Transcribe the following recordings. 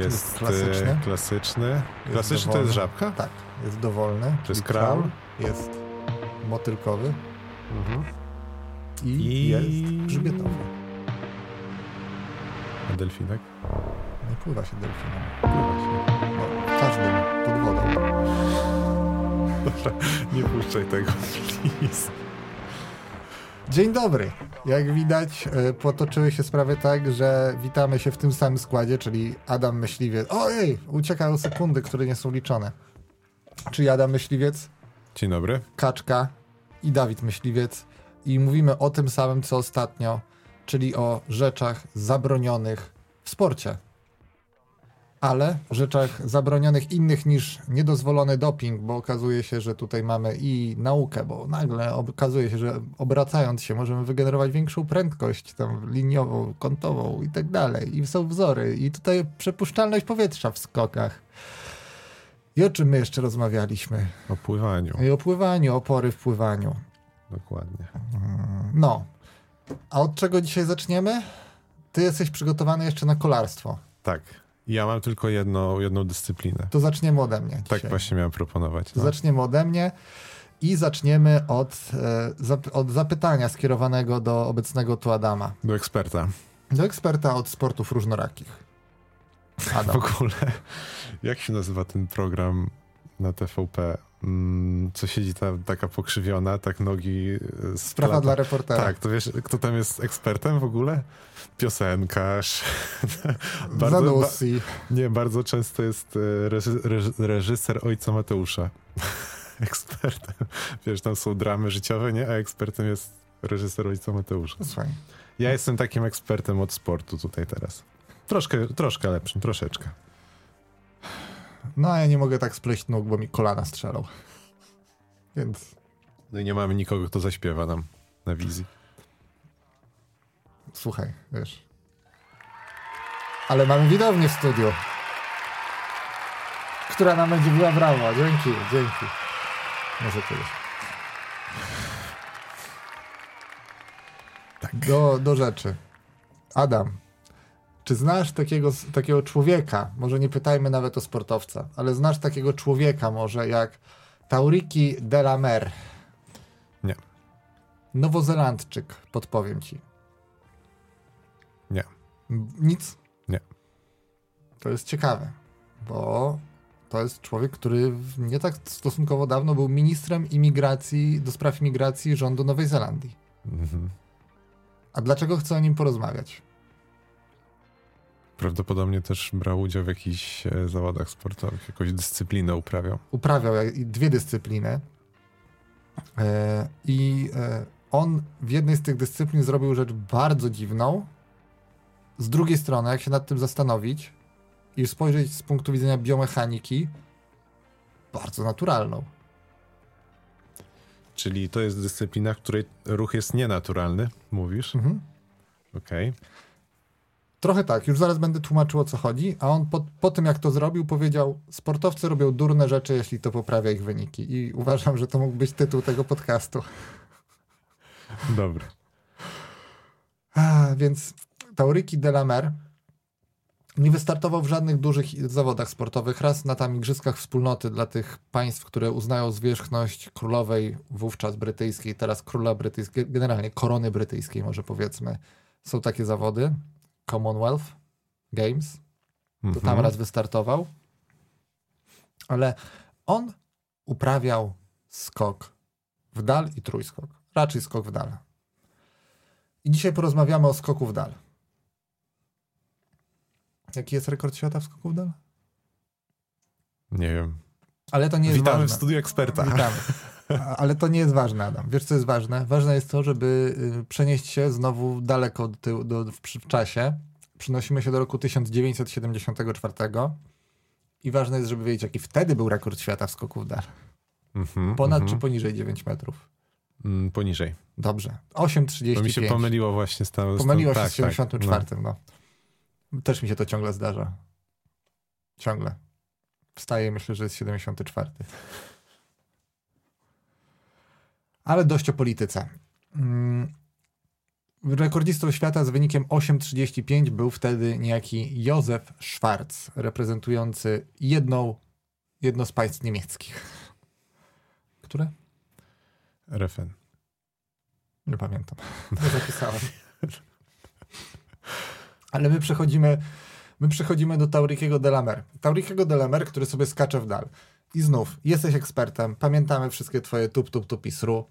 Jest, Jest klasyczny. e, klasyczny. Klasyczny to jest żabka? Tak, jest dowolny. To jest kraul? Jest motylkowy Mhm. i, I- jest grzbietowy. A delfinek? Nie pływa się delfinem. Pływa się. No, każdym pod wodą. Dobra, nie puszczaj tego, please. Dzień dobry. Jak widać, e, potoczyły się sprawy tak, że witamy się w tym samym składzie, czyli Adam Myśliwiec. Ojej, uciekają sekundy, które nie są liczone. Czyli Adam Myśliwiec, Dzień dobry. Kaczka i Dawid Myśliwiec. I mówimy o tym samym, co ostatnio, czyli o rzeczach zabronionych w sporcie. Ale rzeczach zabronionych innych niż niedozwolony doping, bo okazuje się, że tutaj mamy i naukę, bo nagle okazuje się, że obracając się możemy wygenerować większą prędkość tam liniową, kątową i tak dalej. I są wzory. I tutaj przepuszczalność powietrza w skokach. I o czym my jeszcze rozmawialiśmy? O pływaniu. I o pływaniu, opory w pływaniu. Dokładnie. No. A od czego dzisiaj zaczniemy? Ty jesteś przygotowany jeszcze na kolarstwo. Tak. Ja mam tylko jedną, jedną dyscyplinę. To zaczniemy ode mnie. Tak dzisiaj. właśnie miałem proponować. To No. Zaczniemy ode mnie i zaczniemy od, e, od zapytania skierowanego do obecnego tu Adama. Do eksperta. Do eksperta od sportów różnorakich. W Adam. ogóle, jak się nazywa ten program na TVP? Mm, co siedzi tam taka pokrzywiona, tak nogi e, Sprawa dla reportera. Tak, to wiesz, kto tam jest ekspertem w ogóle? Piosenkarz. Zanussi. nie, bardzo często jest e, reży, reży, reżyser ojca Mateusza. ekspertem. Wiesz, tam są dramy życiowe, nie? A ekspertem jest reżyser ojca Mateusza. Słuchaj. Ja jestem takim ekspertem od sportu tutaj teraz. Troszkę, troszkę lepszym, troszeczkę. No a ja nie mogę tak spleść nóg, bo mi kolana strzelą. Więc No i nie mamy nikogo, kto zaśpiewa nam na wizji. słuchaj, wiesz. Ale mamy widownię w studiu. Która nam będzie biła brawo. Dzięki, dzięki. Może kiedyś. Tak. Do, do rzeczy. Adam, czy znasz takiego, takiego człowieka, może nie pytajmy nawet o sportowca, ale znasz takiego człowieka może jak Tauriki de la Mer? Nie. Nowozelandczyk, podpowiem ci. Nie. Nic? Nie. To jest ciekawe, bo to jest człowiek, który nie tak stosunkowo dawno był ministrem imigracji, do spraw imigracji rządu Nowej Zelandii. Mhm. A dlaczego chcę o nim porozmawiać? Prawdopodobnie też brał udział w jakichś e, zawodach sportowych, jakąś dyscyplinę uprawiał. Uprawiał dwie dyscypliny. E, I e, on w jednej z tych dyscyplin zrobił rzecz bardzo dziwną. Z drugiej strony, jak się nad tym zastanowić i spojrzeć z punktu widzenia biomechaniki, bardzo naturalną. Czyli to jest dyscyplina, w której ruch jest nienaturalny, mówisz? Mhm. Okej. Trochę tak, już zaraz będę tłumaczył o co chodzi, a on po, po tym jak to zrobił powiedział, sportowcy robią durne rzeczy, jeśli to poprawia ich wyniki. I uważam, że to mógł być tytuł tego podcastu. Dobra. A, więc Tauriki de la Mer nie wystartował w żadnych dużych zawodach sportowych. Raz na tam igrzyskach wspólnoty dla tych państw, które uznają zwierzchność królowej, wówczas brytyjskiej, teraz króla brytyjskiej, generalnie korony brytyjskiej może powiedzmy. Są takie zawody. Commonwealth Games. To tam Mhm. raz wystartował. Ale on uprawiał skok w dal i trójskok. Raczej skok w dal. I dzisiaj porozmawiamy o skoku w dal. Jaki jest rekord świata w skoku w dal? Nie wiem. Ale to nie jest Witamy w studiu eksperta. Witamy. Ale to nie jest ważne, Adam. Wiesz, co jest ważne? Ważne jest to, żeby y, przenieść się znowu daleko do, tyłu- do, w, w czasie. Przynosimy się do roku 1974. I ważne jest, żeby wiedzieć, jaki wtedy był rekord świata w skoku w dal. Mhm, Ponad mhm. czy poniżej 9 metrów? Mm, Poniżej. Dobrze. 8,35. Bo mi się pomyliło właśnie z tam. Pomyliło się tak, z 74. Tak, no. Też mi się to ciągle zdarza. Ciągle. Wstaję i myślę, że jest 74. Ale dość o polityce. Mm. Rekordzistą świata z wynikiem 8,35 był wtedy niejaki Józef Schwarz, reprezentujący jedną, jedno z państw niemieckich. Które? RFN. Nie pamiętam. Nie zapisałem. Ale my przechodzimy, my przechodzimy do Taurikiego Delamer. Taurikiego Delamer, który sobie skacze w dal. I znów, jesteś ekspertem, pamiętamy wszystkie twoje tup, tup, tup i sru.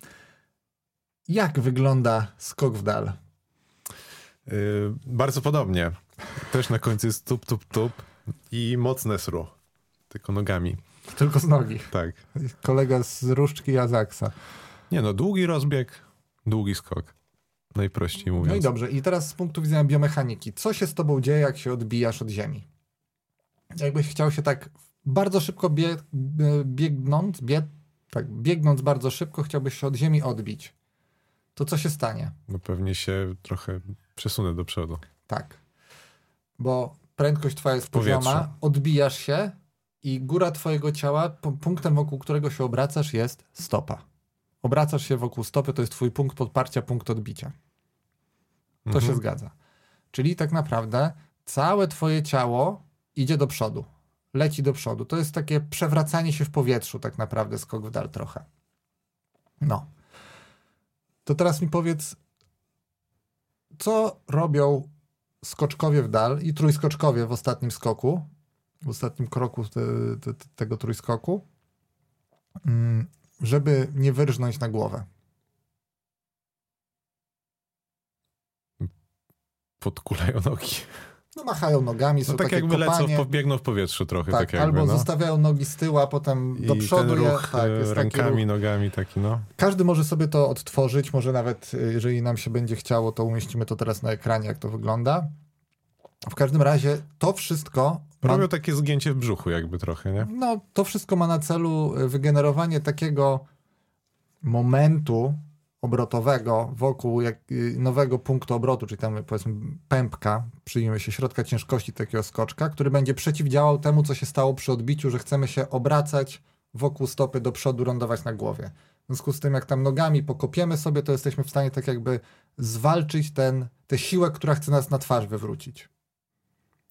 Jak wygląda skok w dal? Yy, bardzo podobnie. Też na końcu jest tup, tup, tup i mocne sru. Tylko nogami. Tylko z nogi. Tak. Kolega z Różdżki Azaksa. Nie no, długi rozbieg, długi skok. Najprościej mówiąc. No i dobrze. I teraz z punktu widzenia biomechaniki. Co się z tobą dzieje, jak się odbijasz od ziemi? Jakbyś chciał się tak bardzo szybko bie, biegnąc, bie, tak, biegnąc bardzo szybko, chciałbyś się od ziemi odbić. To co się stanie? No pewnie się trochę przesunę do przodu. Tak. Bo prędkość twoja jest pozioma, odbijasz się i góra twojego ciała, punktem wokół którego się obracasz jest stopa. Obracasz się wokół stopy, to jest twój punkt podparcia, punkt odbicia. To Mhm. się zgadza. Czyli tak naprawdę całe twoje ciało idzie do przodu. Leci do przodu. To jest takie przewracanie się w powietrzu, tak naprawdę, skok w dal trochę. No. To teraz mi powiedz, co robią skoczkowie w dal i trójskoczkowie w ostatnim skoku, w ostatnim kroku te, te, te, tego trójskoku, mm, żeby nie wyrżnąć na głowę. Podkulają nogi. No machają nogami, są No tak takie jakby lecą, kopanie. w, biegną w powietrzu trochę. Tak, Tak, jakby, albo no. zostawiają nogi z tyłu, a potem I do przodu. ten je- ruch tak, e, jest taki rękami, ruch. nogami taki, no. Każdy może sobie to odtworzyć, może nawet y, jeżeli nam się będzie chciało, to umieścimy to teraz na ekranie, jak to wygląda. W każdym razie to wszystko ma, Robią takie zgięcie w brzuchu jakby trochę, nie? no, to wszystko ma na celu y, wygenerowanie takiego momentu obrotowego wokół jak, y, nowego punktu obrotu, czyli tam powiedzmy pępka, przyjmie się środka ciężkości takiego skoczka, który będzie przeciwdziałał temu, co się stało przy odbiciu, że chcemy się obracać wokół stopy do przodu, lądować na głowie. W związku z tym, jak tam nogami pokopiemy sobie, to jesteśmy w stanie tak jakby zwalczyć ten, tę siłę, która chce nas na twarz wywrócić.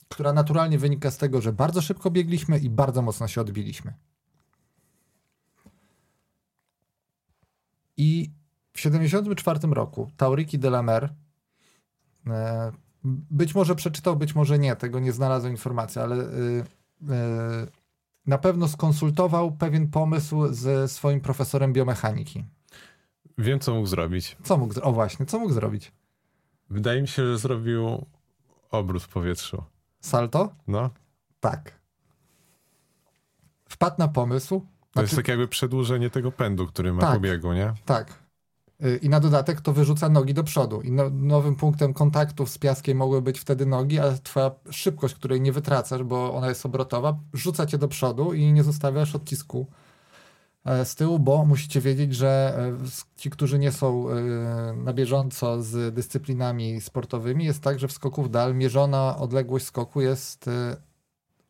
Która naturalnie wynika z tego, że bardzo szybko biegliśmy i bardzo mocno się odbiliśmy. I w 1974 roku Tauriki de la Mer e, być może przeczytał, być może nie, tego nie znalazłem informacji, ale y, y, na pewno skonsultował pewien pomysł ze swoim profesorem biomechaniki. Wiem, co mógł zrobić. Co mógł, o właśnie, co mógł zrobić? Wydaje mi się, że zrobił obrót w powietrzu. Salto? No, Tak. Wpadł na pomysł. to jest Znaczy- tak jakby przedłużenie tego pędu, który ma Tak. po biegu, nie? Tak. I na dodatek to wyrzuca nogi do przodu. I no, nowym punktem kontaktów z piaskiem mogły być wtedy nogi, a twoja szybkość, której nie wytracasz, bo ona jest obrotowa, rzuca cię do przodu i nie zostawiasz odcisku e, z tyłu, bo musicie wiedzieć, że e, ci, którzy nie są e, na bieżąco z dyscyplinami sportowymi, jest tak, że w skoku w dal mierzona odległość skoku jest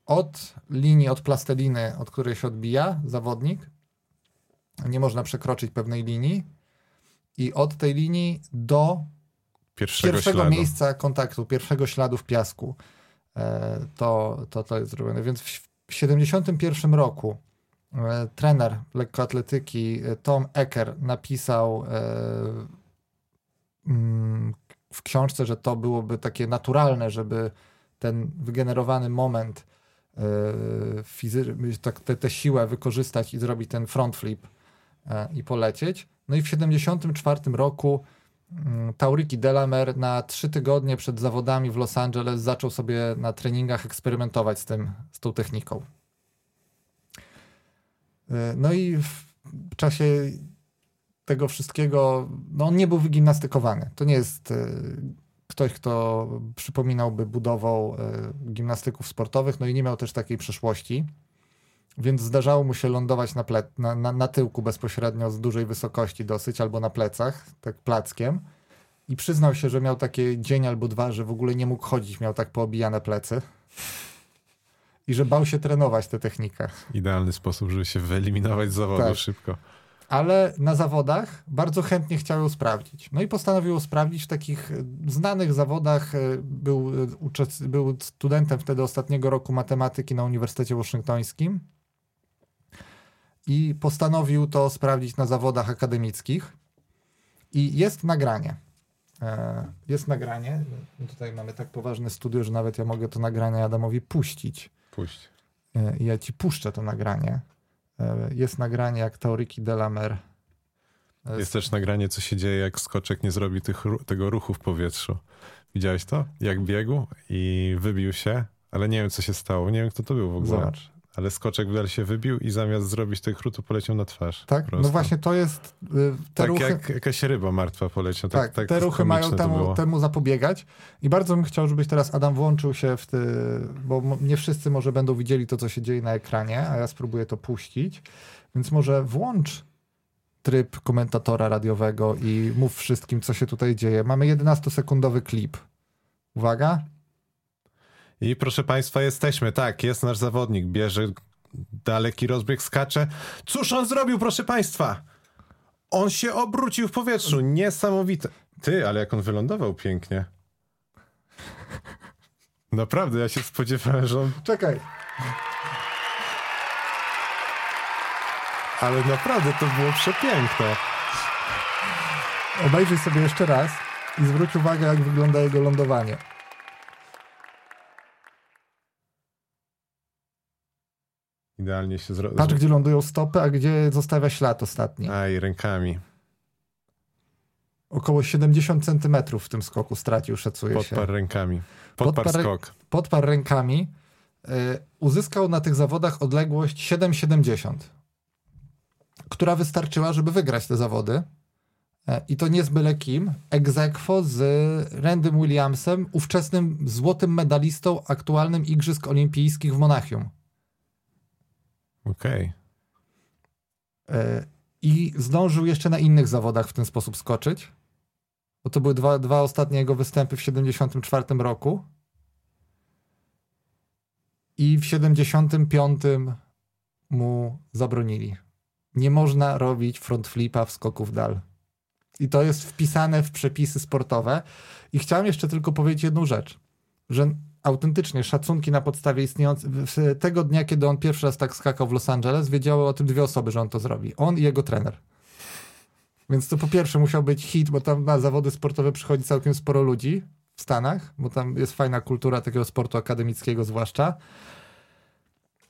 od linii, od plasteliny, od której się odbija zawodnik. Nie można przekroczyć pewnej linii i od tej linii do Pierwszego, pierwszego miejsca kontaktu, pierwszego śladu w piasku. E, To, to, to jest zrobione. Więc w 1971 roku e, trener lekkoatletyki e, Tom Ecker napisał mm, w książce, że to byłoby takie naturalne, żeby ten wygenerowany moment fizy- tak, tę siłę wykorzystać i zrobić ten front flip i polecieć. No i w 1974 roku mm, Tauriki Delamer na trzy tygodnie przed zawodami w Los Angeles zaczął sobie na treningach eksperymentować z, tym, z tą techniką. E, No i w czasie tego wszystkiego, no on nie był wygimnastykowany. To nie jest e, ktoś, kto przypominałby budową e, gimnastyków sportowych, no i nie miał też takiej przeszłości. Więc zdarzało mu się lądować na, ple- na, na, na tyłku bezpośrednio z dużej wysokości dosyć, albo na plecach, tak plackiem. I przyznał się, że miał takie dzień albo dwa, że w ogóle nie mógł chodzić, miał tak poobijane plecy. I że bał się trenować tę technikę. Idealny sposób, żeby się wyeliminować z zawodu Tak. szybko. ale na zawodach bardzo chętnie chciał ją sprawdzić. No i postanowił ją sprawdzić w takich e, znanych zawodach. E, był, e, był studentem wtedy ostatniego roku matematyki na Uniwersytecie Waszyngtońskim i postanowił to sprawdzić na zawodach akademickich. I jest nagranie. E, Jest nagranie. Tutaj mamy tak poważne studio, że nawet ja mogę to nagranie Adamowi puścić. Puść. E, ja ci puszczę to nagranie. E, Jest nagranie, jak teoryki Delamer. Jest też nagranie, co się dzieje, jak skoczek nie zrobi tych, tego ruchu w powietrzu. Widziałeś to? Jak biegł i wybił się, ale nie wiem, co się stało. Nie wiem, kto to był w ogóle. Zobacz. Ale skoczek wdal się wybił i zamiast zrobić tych ruchu, poleciał na twarz. Tak? No właśnie to jest. y, Te Tak ruchy, jak jakaś ryba martwa poleciał. tak, Tak, tak, te ruchy mają temu, temu zapobiegać. I bardzo bym chciał, żebyś teraz Adam włączył się w ty, bo nie wszyscy może będą widzieli to, co się dzieje na ekranie, a ja spróbuję to puścić. Więc może włącz tryb komentatora radiowego i mów wszystkim, co się tutaj dzieje. Mamy 11-sekundowy klip. Uwaga. I proszę Państwa, jesteśmy. Tak, jest nasz zawodnik. Bierze daleki rozbieg, skacze. Cóż on zrobił, proszę Państwa? On się obrócił w powietrzu. Niesamowite. Ty, ale jak on wylądował pięknie. Naprawdę, ja się spodziewałem, że on... Czekaj. Ale naprawdę, to było przepiękne. Obejrzyj sobie jeszcze raz i zwróć uwagę, jak wygląda jego lądowanie. Idealnie się. Patrz, gdzie lądują stopy, a gdzie zostawia ślad ostatni. Aj, rękami. Około 70 centymetrów w tym skoku stracił, szacuje się. Podparł rękami. Podparł Podparł- skok. Podparł rękami. Y, uzyskał na tych zawodach odległość 7,70, która wystarczyła, żeby wygrać te zawody. E, I to nie z byle kim. Aequo z Randym Williamsem, ówczesnym złotym medalistą aktualnym Igrzysk Olimpijskich w Monachium. Okej. E, I zdążył jeszcze na innych zawodach w ten sposób skoczyć. Bo to były dwa, dwa ostatnie jego występy w 74 roku. I w 75 mu zabronili. Nie można robić front flipa w skoku w dal. I to jest wpisane w przepisy sportowe. I chciałem jeszcze tylko powiedzieć jedną rzecz, że autentycznie szacunki na podstawie istniejących. Tego dnia, kiedy on pierwszy raz tak skakał w Los Angeles, wiedziały o tym dwie osoby, że on to zrobi. On i jego trener. Więc to po pierwsze musiał być hit, bo tam na zawody sportowe przychodzi całkiem sporo ludzi w Stanach, bo tam jest fajna kultura takiego sportu akademickiego zwłaszcza.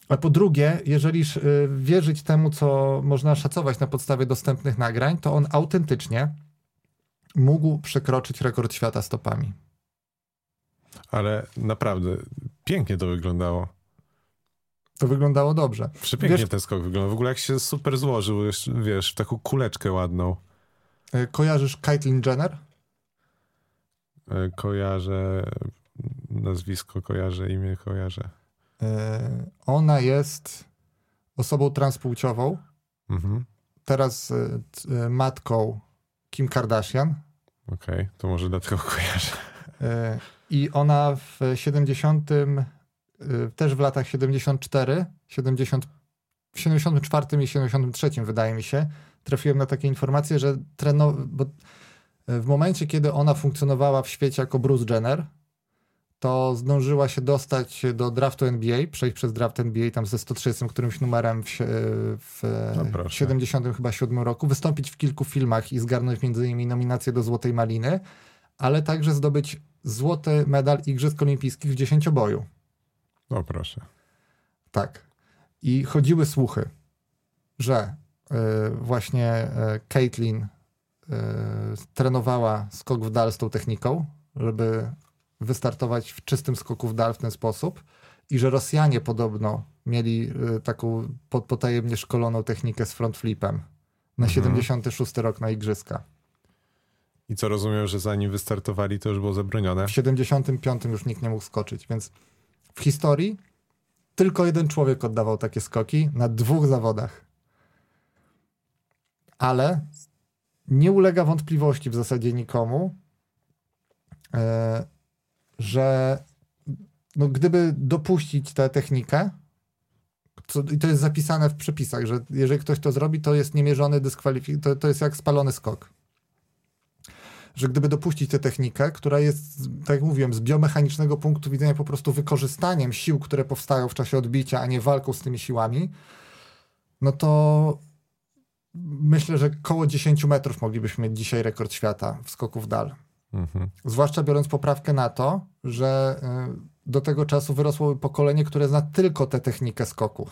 A po drugie, jeżeli y, wierzyć temu, co można szacować na podstawie dostępnych nagrań, to on autentycznie mógł przekroczyć rekord świata stopami. Ale naprawdę, pięknie to wyglądało. To wyglądało dobrze. Przepięknie Wiesz- ten skok wyglądał. W ogóle jak się super złożył, jeszcze, wiesz, w taką kuleczkę ładną. Y, Kojarzysz Caitlyn Jenner? E, Kojarzę nazwisko, kojarzę imię, kojarzę. Y, Ona jest osobą transpłciową, Mhm. teraz matką Kim Kardashian. Okej, to może dlatego kojarzę. I ona w 70, y, też w latach 74, 70, w 74 i 73 wydaje mi się, trafiłem na takie informacje, że treno, bo y, w momencie, kiedy ona funkcjonowała w świecie jako Bruce Jenner, to zdążyła się dostać do draftu NBA, przejść przez draft NBA tam ze 130 którymś numerem w, w No proszę. 70 chyba 7 roku, wystąpić w kilku filmach i zgarnąć między innymi nominację do Złotej Maliny, ale także zdobyć złoty medal Igrzysk Olimpijskich w dziesięcioboju. O proszę. Tak. I chodziły słuchy, że y, właśnie y, Caitlin y, trenowała skok w dal z tą techniką, żeby wystartować w czystym skoku w dal w ten sposób i że Rosjanie podobno mieli taką po- potajemnie szkoloną technikę z front flipem na Mhm. 76 rok na Igrzyska. I co rozumiem, że zanim wystartowali, to już było zabronione? W 75 już nikt nie mógł skoczyć, więc w historii tylko jeden człowiek oddawał takie skoki na dwóch zawodach. Ale nie ulega wątpliwości w zasadzie nikomu, e, że no, gdyby dopuścić tę technikę, co, I to jest zapisane w przepisach, że jeżeli ktoś to zrobi, to jest niemierzony dyskwalifikacja, to, to jest jak spalony skok. Że gdyby dopuścić tę technikę, która jest, tak jak mówiłem, z biomechanicznego punktu widzenia po prostu wykorzystaniem sił, które powstają w czasie odbicia, a nie walką z tymi siłami, no to myślę, że koło 10 metrów moglibyśmy mieć dzisiaj rekord świata w skoku w dal. Mhm. Zwłaszcza biorąc poprawkę na to, że y, do tego czasu wyrosło pokolenie, które zna tylko tę technikę skoku.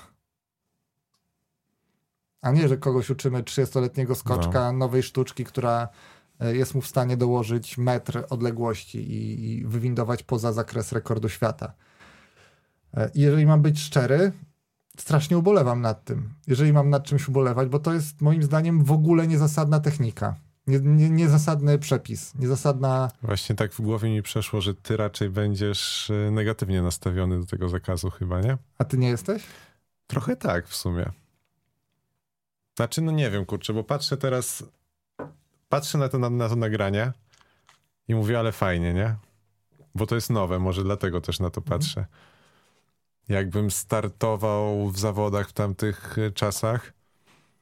A nie, że kogoś uczymy 30-letniego skoczka no. nowej sztuczki, która jest mu w stanie dołożyć metr odległości i, i wywindować poza zakres rekordu świata. I jeżeli mam być szczery, strasznie ubolewam nad tym. Jeżeli mam nad czymś ubolewać, bo to jest moim zdaniem w ogóle niezasadna technika. Nie, nie, niezasadny przepis, niezasadna... Właśnie tak w głowie mi przeszło, że ty raczej będziesz e, negatywnie nastawiony do tego zakazu chyba, nie? A ty nie jesteś? Trochę tak w sumie. Znaczy, no nie wiem, kurczę, bo patrzę teraz, patrzę na to, na, na to nagranie i mówię, ale fajnie, nie? Bo to jest nowe, może dlatego też na to mhm. patrzę. Jakbym startował w zawodach w tamtych e, czasach,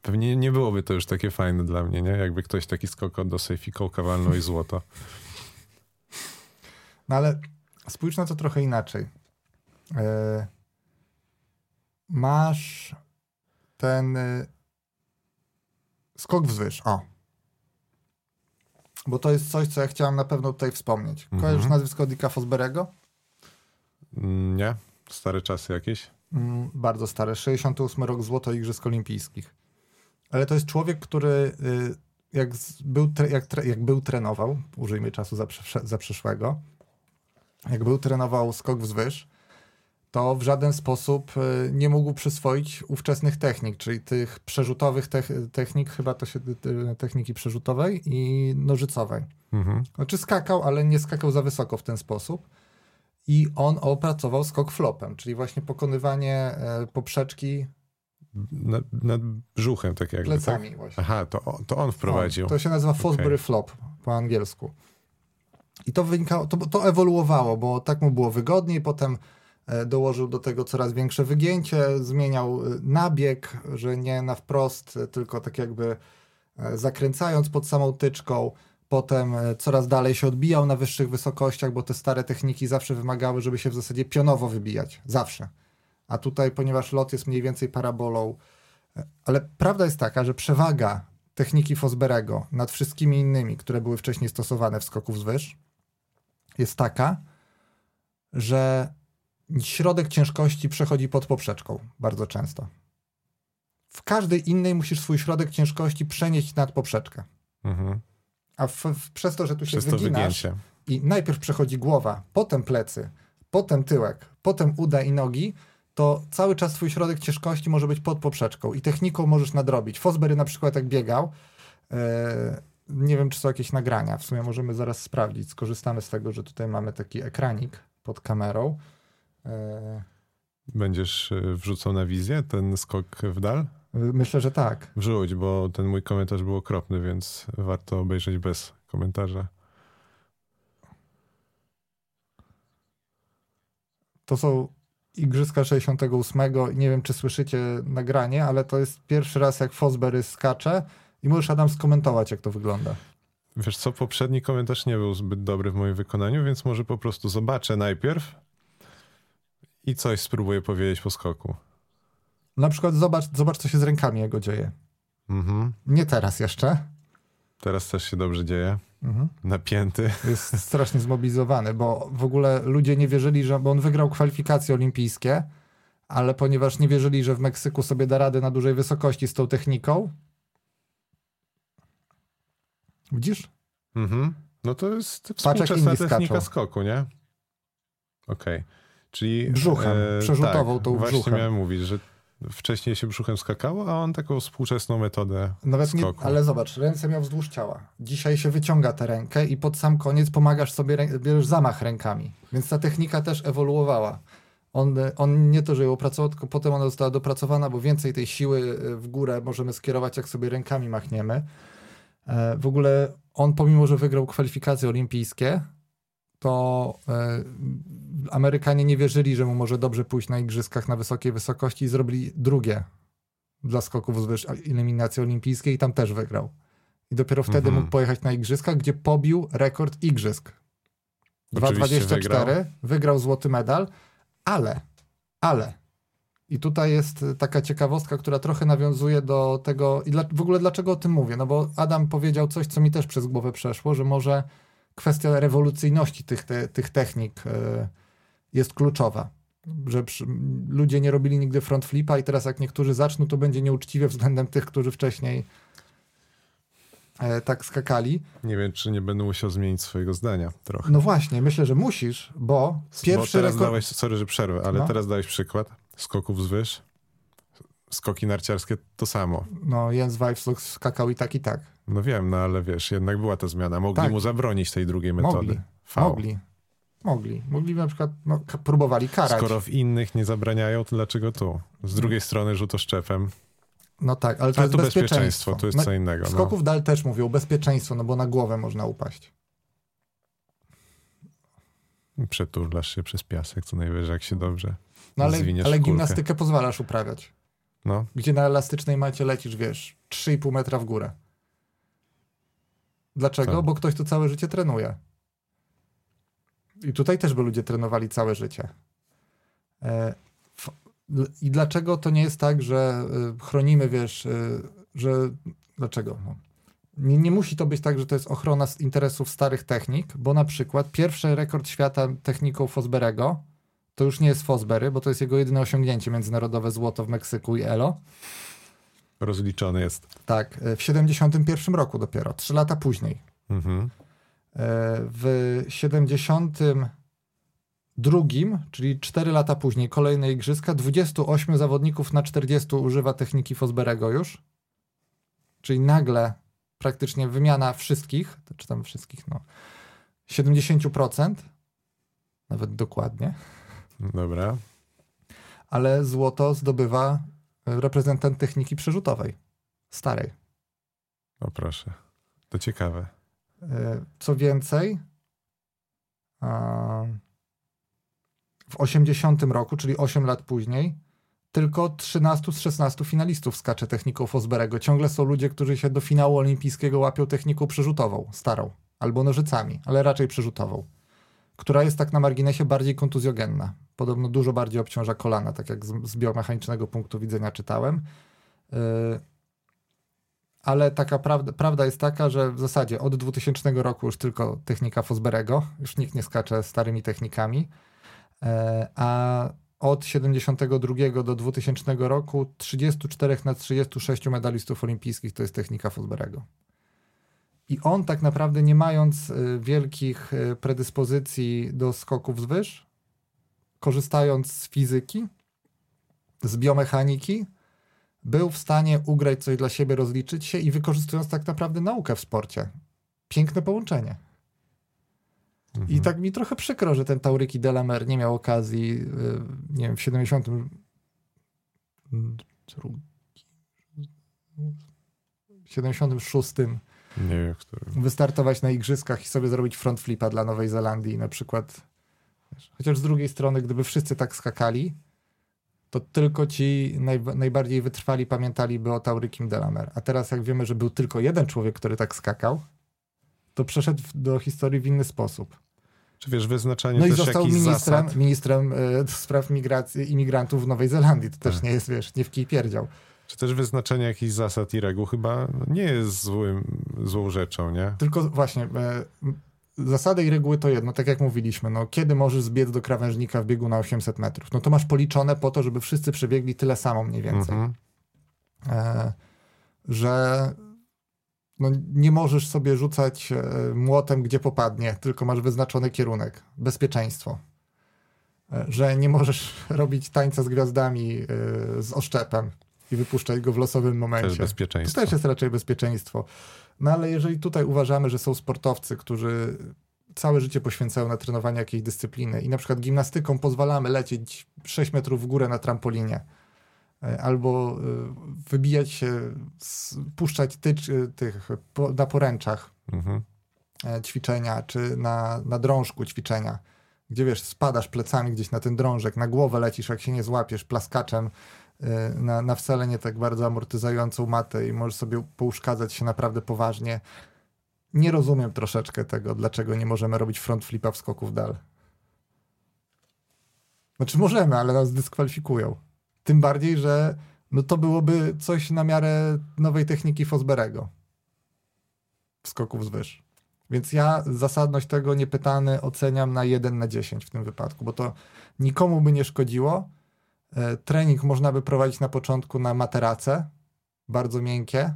Pewnie nie byłoby to już takie fajne dla mnie, nie? Jakby ktoś taki skok do sejfiką kawalną i złoto. No ale spójrz na to trochę inaczej. E, masz ten e, skok wzwyż. O. Bo to jest coś, co ja chciałem na pewno tutaj wspomnieć. Mhm. Kojarzysz nazwisko Dicka Fosberego? Mm, nie. Stare czasy jakieś? Mm, bardzo stare. 68 rok złoto Igrzysk Olimpijskich. Ale to jest człowiek, który y, jak był, jak, jak był trenował, użyjmy czasu za przyszłego, jak był trenował skok wzwyż, to w żaden sposób y, nie mógł przyswoić ówczesnych technik, czyli tych przerzutowych technik, chyba to się techniki przerzutowej i nożycowej. Mhm. Znaczy skakał, ale nie skakał za wysoko w ten sposób. I on opracował skok flopem, czyli właśnie pokonywanie e, poprzeczki nad, nad brzuchem, tak jakby. Plecami tak? właśnie. Aha, to, to on wprowadził. On, to się nazywa Fosbury okay. Flop po angielsku. I to wynikało, to, to ewoluowało, bo tak mu było wygodniej, potem dołożył do tego coraz większe wygięcie, zmieniał e, nabieg, że nie na wprost, e, tylko tak jakby zakręcając pod samą tyczką. Potem coraz dalej się odbijał na wyższych wysokościach, bo te stare techniki zawsze wymagały, żeby się w zasadzie pionowo wybijać. Zawsze a tutaj, ponieważ lot jest mniej więcej parabolą, ale prawda jest taka, że przewaga techniki Fosberego nad wszystkimi innymi, które były wcześniej stosowane w skoku wzwyż, jest taka, że środek ciężkości przechodzi pod poprzeczką bardzo często. W każdej innej musisz swój środek ciężkości przenieść nad poprzeczkę. Mhm. A w, w, przez to, że tu się przez wyginasz i najpierw przechodzi głowa, potem plecy, potem tyłek, potem uda i nogi, to cały czas twój środek ciężkości może być pod poprzeczką i techniką możesz nadrobić. Fosbury na przykład jak biegał, e, nie wiem czy są jakieś nagrania, w sumie możemy zaraz sprawdzić, skorzystamy z tego, że tutaj mamy taki ekranik pod kamerą. E, Będziesz e, wrzucał na wizję ten skok w dal? Myślę, że tak. Wrzuć, bo ten mój komentarz był okropny, więc warto obejrzeć bez komentarza. To są Igrzyska 68. Nie wiem, czy słyszycie nagranie, ale to jest pierwszy raz, jak Fosbury skacze i możesz, Adam, skomentować, jak to wygląda. Wiesz co, poprzedni komentarz nie był zbyt dobry w moim wykonaniu, więc może po prostu zobaczę najpierw i coś spróbuję powiedzieć po skoku. Na przykład zobacz, zobacz co się z rękami jego dzieje. Mhm. Nie teraz jeszcze. Teraz też się dobrze dzieje. Mhm. Napięty. Jest strasznie zmobilizowany, bo w ogóle ludzie nie wierzyli, że bo on wygrał kwalifikacje olimpijskie, ale ponieważ nie wierzyli, że w Meksyku sobie da radę na dużej wysokości z tą techniką. Widzisz? Mhm. No to jest współczesna technika skaczą. skoku, nie? Okej. Okay. Czyli... Brzuchem, e, przerzutował tak, tą brzuchem. Właśnie miałem mówić, że Wcześniej się brzuchem skakało, a on taką współczesną metodę Nawet. Nie, ale zobacz, ręce miał wzdłuż ciała. Dzisiaj się wyciąga tę rękę i pod sam koniec pomagasz sobie, bierzesz zamach rękami. Więc ta technika też ewoluowała. On, on nie to, że ją opracował, tylko potem ona została dopracowana, bo więcej tej siły e, w górę możemy skierować, jak sobie rękami machniemy. E, w ogóle on, pomimo że wygrał kwalifikacje olimpijskie, to e, Amerykanie nie wierzyli, że mu może dobrze pójść na igrzyskach na wysokiej wysokości i zrobili drugie dla skoków wzwyż eliminacji olimpijskiej i tam też wygrał. I dopiero wtedy Mhm. mógł pojechać na igrzyska, gdzie pobił rekord igrzysk. Oczywiście 2,24, wygrał. wygrał. złoty medal, ale, ale, i tutaj jest taka ciekawostka, która trochę nawiązuje do tego, i dla, w ogóle dlaczego o tym mówię, no bo Adam powiedział coś, co mi też przez głowę przeszło, że może kwestia rewolucyjności tych, te, tych technik y, jest kluczowa. Że przy, ludzie nie robili nigdy front flipa i teraz jak niektórzy zaczną, to będzie nieuczciwie względem tych, którzy wcześniej e, tak skakali. Nie wiem, czy nie będę musiał zmienić swojego zdania trochę. No właśnie, myślę, że musisz, bo Bo pierwszy teraz rekord... dałeś, sorry, że przerwę, ale No. teraz dałeś przykład skoków zwyż. Skoki narciarskie to samo. No, Jens Weifsluk skakał i tak, i tak. No wiem, no ale wiesz, jednak była ta zmiana. Mogli Tak. mu zabronić tej drugiej metody. Mogli, V. mogli. Mogli. Mogli na przykład, no, próbowali karać. Skoro w innych nie zabraniają, to dlaczego tu? Z drugiej strony rzutoszczepem. No tak, ale to A jest tu bezpieczeństwo. bezpieczeństwo, tu jest No, co innego. No. skoków dal też mówią bezpieczeństwo, no bo na głowę można upaść. Przeturlasz się przez piasek, co najwyżej, jak się dobrze No ale, ale gimnastykę pozwalasz uprawiać. No, Gdzie na elastycznej macie lecisz, wiesz, 3,5 metra w górę. Dlaczego? Tak. Bo ktoś to całe życie trenuje. I tutaj też by ludzie trenowali całe życie. E, I dlaczego to nie jest tak, że y, chronimy, wiesz, y, że. Dlaczego? No. Nie, nie musi to być tak, że to jest ochrona z interesów starych technik, bo na przykład pierwszy rekord świata techniką Fosberego to już nie jest Fosbery, bo to jest jego jedyne osiągnięcie międzynarodowe złoto w Meksyku i Elo. Rozliczony jest. Tak, e, w 71 roku dopiero, trzy lata później. Mhm. E, W 72, czyli 4 lata później, kolejne igrzyska, 28 zawodników na 40 używa techniki Fosberego już. Czyli nagle praktycznie wymiana wszystkich, to czy tam wszystkich, no, 70%, nawet dokładnie, Dobra. ale złoto zdobywa reprezentant techniki przerzutowej, starej. O proszę. To ciekawe. E, Co więcej, w 80 roku, czyli 8 lat później, tylko 13 z 16 finalistów skacze techniką Fosberego. Ciągle są ludzie, którzy się do finału olimpijskiego łapią techniką przerzutową, starą, albo nożycami, ale raczej przerzutową, która jest tak na marginesie bardziej kontuzjogenna. Podobno dużo bardziej obciąża kolana, tak jak z, biomechanicznego punktu widzenia czytałem. Y, ale taka prawda, prawda jest taka, że w zasadzie od 2000 roku już tylko technika Fosberego, już nikt nie skacze starymi technikami, e, a od 72 do 2000 roku 34 na 36 medalistów olimpijskich to jest technika Fosberego. I on tak naprawdę nie mając y, wielkich y, predyspozycji do skoków zwyż, korzystając z fizyki, z biomechaniki, był w stanie ugrać coś dla siebie, rozliczyć się i wykorzystując tak naprawdę naukę w sporcie. Piękne połączenie. Mhm. I tak mi trochę przykro, że ten Tauryki Delamer nie miał okazji, y, nie wiem, w 70. drugi- 76 Nie wiem, który. wystartować na igrzyskach i sobie zrobić front flipa dla Nowej Zelandii na przykład. Chociaż z drugiej strony, gdyby wszyscy tak skakali, to tylko ci naj, najbardziej wytrwali pamiętaliby o Taurykim Delamer. A teraz jak wiemy, że był tylko jeden człowiek, który tak skakał, to przeszedł do historii w inny sposób. Czy wiesz, wyznaczanie No i został ministrem, zasad? ministrem do spraw migracji imigrantów w Nowej Zelandii. To też Tak. nie jest, wiesz, nie w kij pierdział. Czy też wyznaczenie jakichś zasad i reguł chyba nie jest złym, złą rzeczą, nie? Tylko właśnie e, zasady i reguły to jedno, tak jak mówiliśmy, no kiedy możesz zbiec do krawężnika w biegu na 800 metrów? No to masz policzone po to, żeby wszyscy przebiegli tyle samo mniej więcej. Mhm. E, że no, nie możesz sobie rzucać e, młotem, gdzie popadnie, tylko masz wyznaczony kierunek. Bezpieczeństwo. E, że nie możesz robić tańca z gwiazdami e, z oszczepem i wypuszczać go w losowym momencie. To bezpieczeństwo. też jest raczej bezpieczeństwo. No ale jeżeli tutaj uważamy, że są sportowcy, którzy całe życie poświęcają na trenowanie jakiejś dyscypliny i na przykład gimnastyką pozwalamy lecieć 6 metrów w górę na trampolinie, e, albo e, wybijać się, puszczać tycz, e, tych na poręczach, Mhm. ćwiczenia, czy na, na drążku ćwiczenia, gdzie wiesz, spadasz plecami gdzieś na ten drążek, na głowę lecisz, jak się nie złapiesz, plaskaczem na, na wcale nie tak bardzo amortyzującą matę i możesz sobie pouszkadzać się naprawdę poważnie. Nie rozumiem troszeczkę tego, dlaczego nie możemy robić front flipa w skoku w dal. Znaczy możemy, ale nas dyskwalifikują. Tym bardziej, że no to byłoby coś na miarę nowej techniki Fosberego. Skoków zwyż. Więc ja zasadność tego niepytany oceniam na 1 na 10 w tym wypadku, bo to nikomu by nie szkodziło. E, trening można by prowadzić na początku na materace, bardzo miękkie.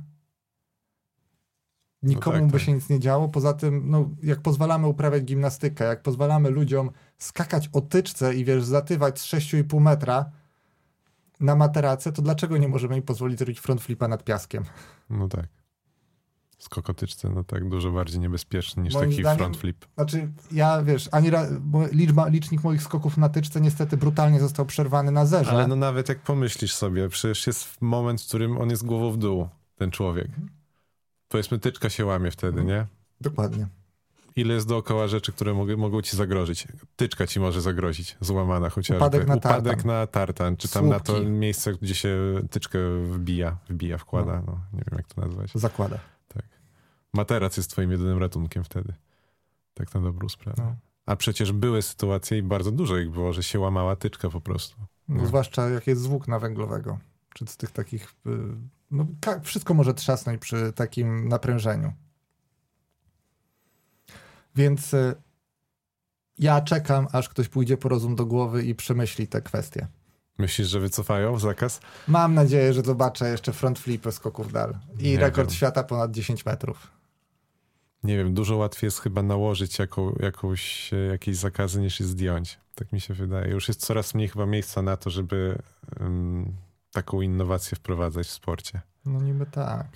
Nikomu tak, by tak. się nic nie działo. Poza tym, no, jak pozwalamy uprawiać gimnastykę, jak pozwalamy ludziom skakać o tyczce i wiesz, zatywać z 6,5 metra na materace, to dlaczego nie możemy im pozwolić robić front flipa nad piaskiem? No tak. Skokotyczce, no tak, dużo bardziej niebezpieczny niż Moim taki zdaniem- front flip. Znaczy, ja wiesz, ani ra, liczba, licznik moich skoków na tyczce niestety brutalnie został przerwany na zerze. Ale no nawet jak pomyślisz sobie, przecież jest moment, w którym on jest głową w dół, ten człowiek. Powiedzmy, tyczka się łamie wtedy, nie? Dokładnie. Ile jest dookoła rzeczy, które mogą, mogą ci zagrozić? Tyczka ci może zagrozić, złamana chociażby. Upadek na Upadek tartan. na tartan, czy tam na to Słupki. miejsce, gdzie się tyczkę wbija, wbija, wkłada, no, nie wiem jak to nazwać. Zakłada. Materac jest twoim jedynym ratunkiem wtedy. Tak na dobrą sprawę. No. A przecież były sytuacje i bardzo dużo ich było, że się łamała tyczka po prostu. No, No. Zwłaszcza jak jest z włókna węglowego. Czy z tych takich. y, No, wszystko może trzasnąć przy takim naprężeniu. Więc y, ja czekam, aż ktoś pójdzie po rozum do głowy i przemyśli te kwestie. Myślisz, że wycofają zakaz? Mam nadzieję, że zobaczę jeszcze front flipy skoków dal i Nie rekord wiem. świata ponad 10 metrów. Nie wiem, dużo łatwiej jest chyba nałożyć jaką, jakąś, e, jakieś zakazy niż je zdjąć. Tak mi się wydaje. Już jest coraz mniej chyba miejsca na to, żeby um, taką innowację wprowadzać w sporcie. No niby tak.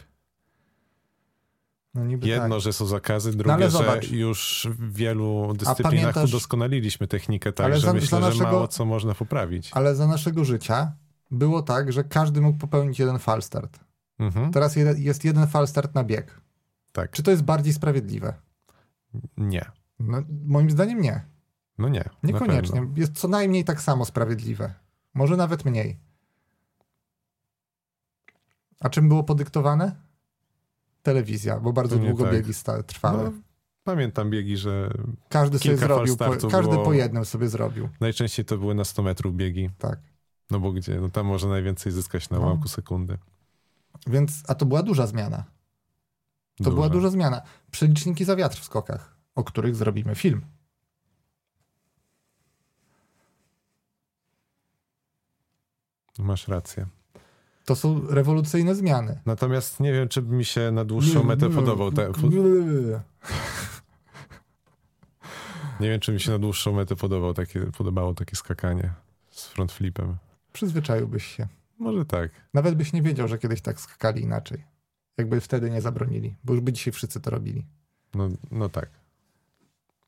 No Jedno, tak. że są zakazy, ale drugie, że zobacz. już w wielu dyscyplinach pamiętasz- udoskonaliliśmy technikę tak, Ale że za- myślę, za że naszego- mało co można poprawić. Ale za naszego życia było tak, że każdy mógł popełnić jeden falstart. Mhm. Teraz jest jeden falstart na bieg. Tak. Czy to jest bardziej sprawiedliwe? Nie. No, moim zdaniem nie. No nie. Niekoniecznie. Jest co najmniej tak samo sprawiedliwe. Może nawet mniej. A czym było podyktowane? Telewizja, bo bardzo Pewnie długo tak. biegi trwały. No, pamiętam biegi, że każdy sobie zrobił, po, każdy było- po jednym sobie zrobił. najczęściej to były na 100 metrów biegi. Tak. No bo gdzie? No tam można najwięcej zyskać na No. ułamku sekundy. Więc, a to była duża zmiana. To była duża zmiana. Przeliczniki za wiatr w skokach, o których zrobimy film. Masz rację. To są rewolucyjne zmiany. Natomiast nie wiem, czy by mi się na dłuższą metę podobał. Te, nie wiem, czy mi się na dłuższą metę podobał takie, podobało takie skakanie z front flipem. Przyzwyczaiłbyś się. Może tak. Nawet byś nie wiedział, że kiedyś tak skakali inaczej. Jakby wtedy nie zabronili, bo już by dzisiaj wszyscy to robili. No, no tak.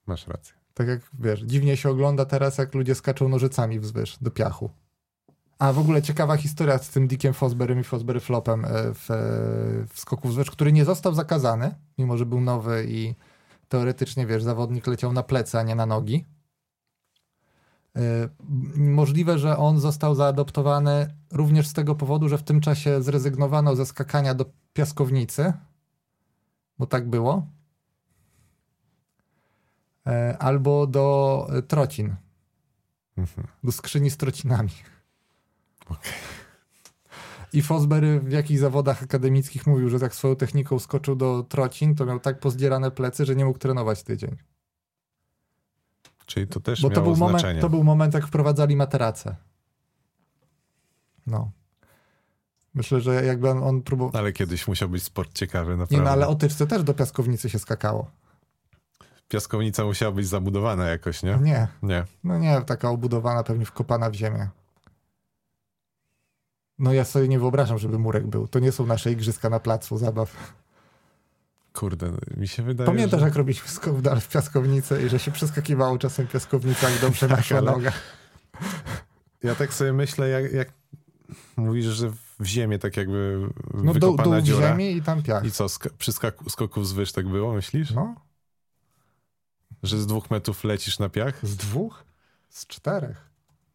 Masz rację. Tak jak wiesz, dziwnie się ogląda teraz, jak ludzie skaczą nożycami wzwyż do piachu. A w ogóle ciekawa historia z tym Dickiem Fosberem i Fosbery Flopem e, w, e, w skoku wzwyż, który nie został zakazany, mimo że był nowy i teoretycznie, wiesz, zawodnik leciał na plecy, a nie na nogi. M- Możliwe, że on został zaadoptowany również z tego powodu, że w tym czasie zrezygnowano ze skakania do piaskownicy, bo tak było. E, Albo do e, trocin, Mhm. do skrzyni z trocinami. Okej. I Fosbery w jakichś zawodach akademickich mówił, że tak swoją techniką skoczył do trocin, to miał tak pozdzierane plecy, że nie mógł trenować tydzień. Czyli to też Bo to był, moment, to był moment, jak wprowadzali materace. No. Myślę, że jakby on, on próbował... Ale kiedyś musiał być sport ciekawy, Nie naprawdę. no, ale o tyczce też do piaskownicy się skakało. Piaskownica musiała być zabudowana jakoś, nie? Nie, Nie. no nie, taka obudowana, pewnie wkopana w ziemię. No ja sobie nie wyobrażam, żeby murek był. To nie są nasze igrzyska na placu zabaw. Kurde, mi się wydaje, Pamiętasz, że... jak robiliśmy skok dalej w piaskownicę i że się przeskakiwało czasem piaskownica, jak dobrze Tak, naszła ale-. Ja tak sobie myślę, jak, jak mówisz, że w ziemię tak jakby No wykopana dół w dziura. ziemi i tam piach. I co, sk- przy skaku, skoku wzwyż tak było, myślisz? No, Że z dwóch metrów lecisz na piach? Z dwóch? Z czterech?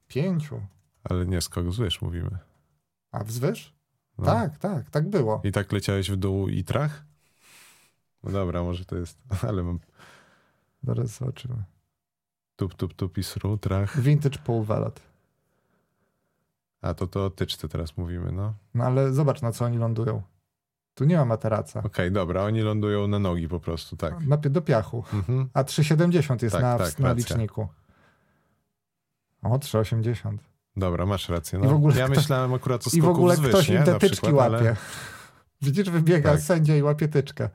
Pięciu? Ale nie, skok wzwyż mówimy. A wzwyż? No. Tak, tak, tak było. I tak leciałeś w dół i trach? No dobra, może to jest, ale mam Zaraz zobaczymy. tup, tup, tup i sru, trach. Vintage Paul Velat. A to to o tyczce teraz mówimy, no. No ale zobacz, na co oni lądują. Tu nie ma materaca. Okej, dobra, oni lądują na nogi po prostu, tak. Na, do piachu. Mhm. A 3,70 jest Tak, na, tak, na racja. liczniku. O, 3,80. Dobra, masz rację. I No. w ogóle ja kto- myślałem akurat o skoku I w ogóle ktoś nie? im te tyczki przykład, łapie. ale- Widzisz, wybiega Tak. sędzia i łapie tyczkę.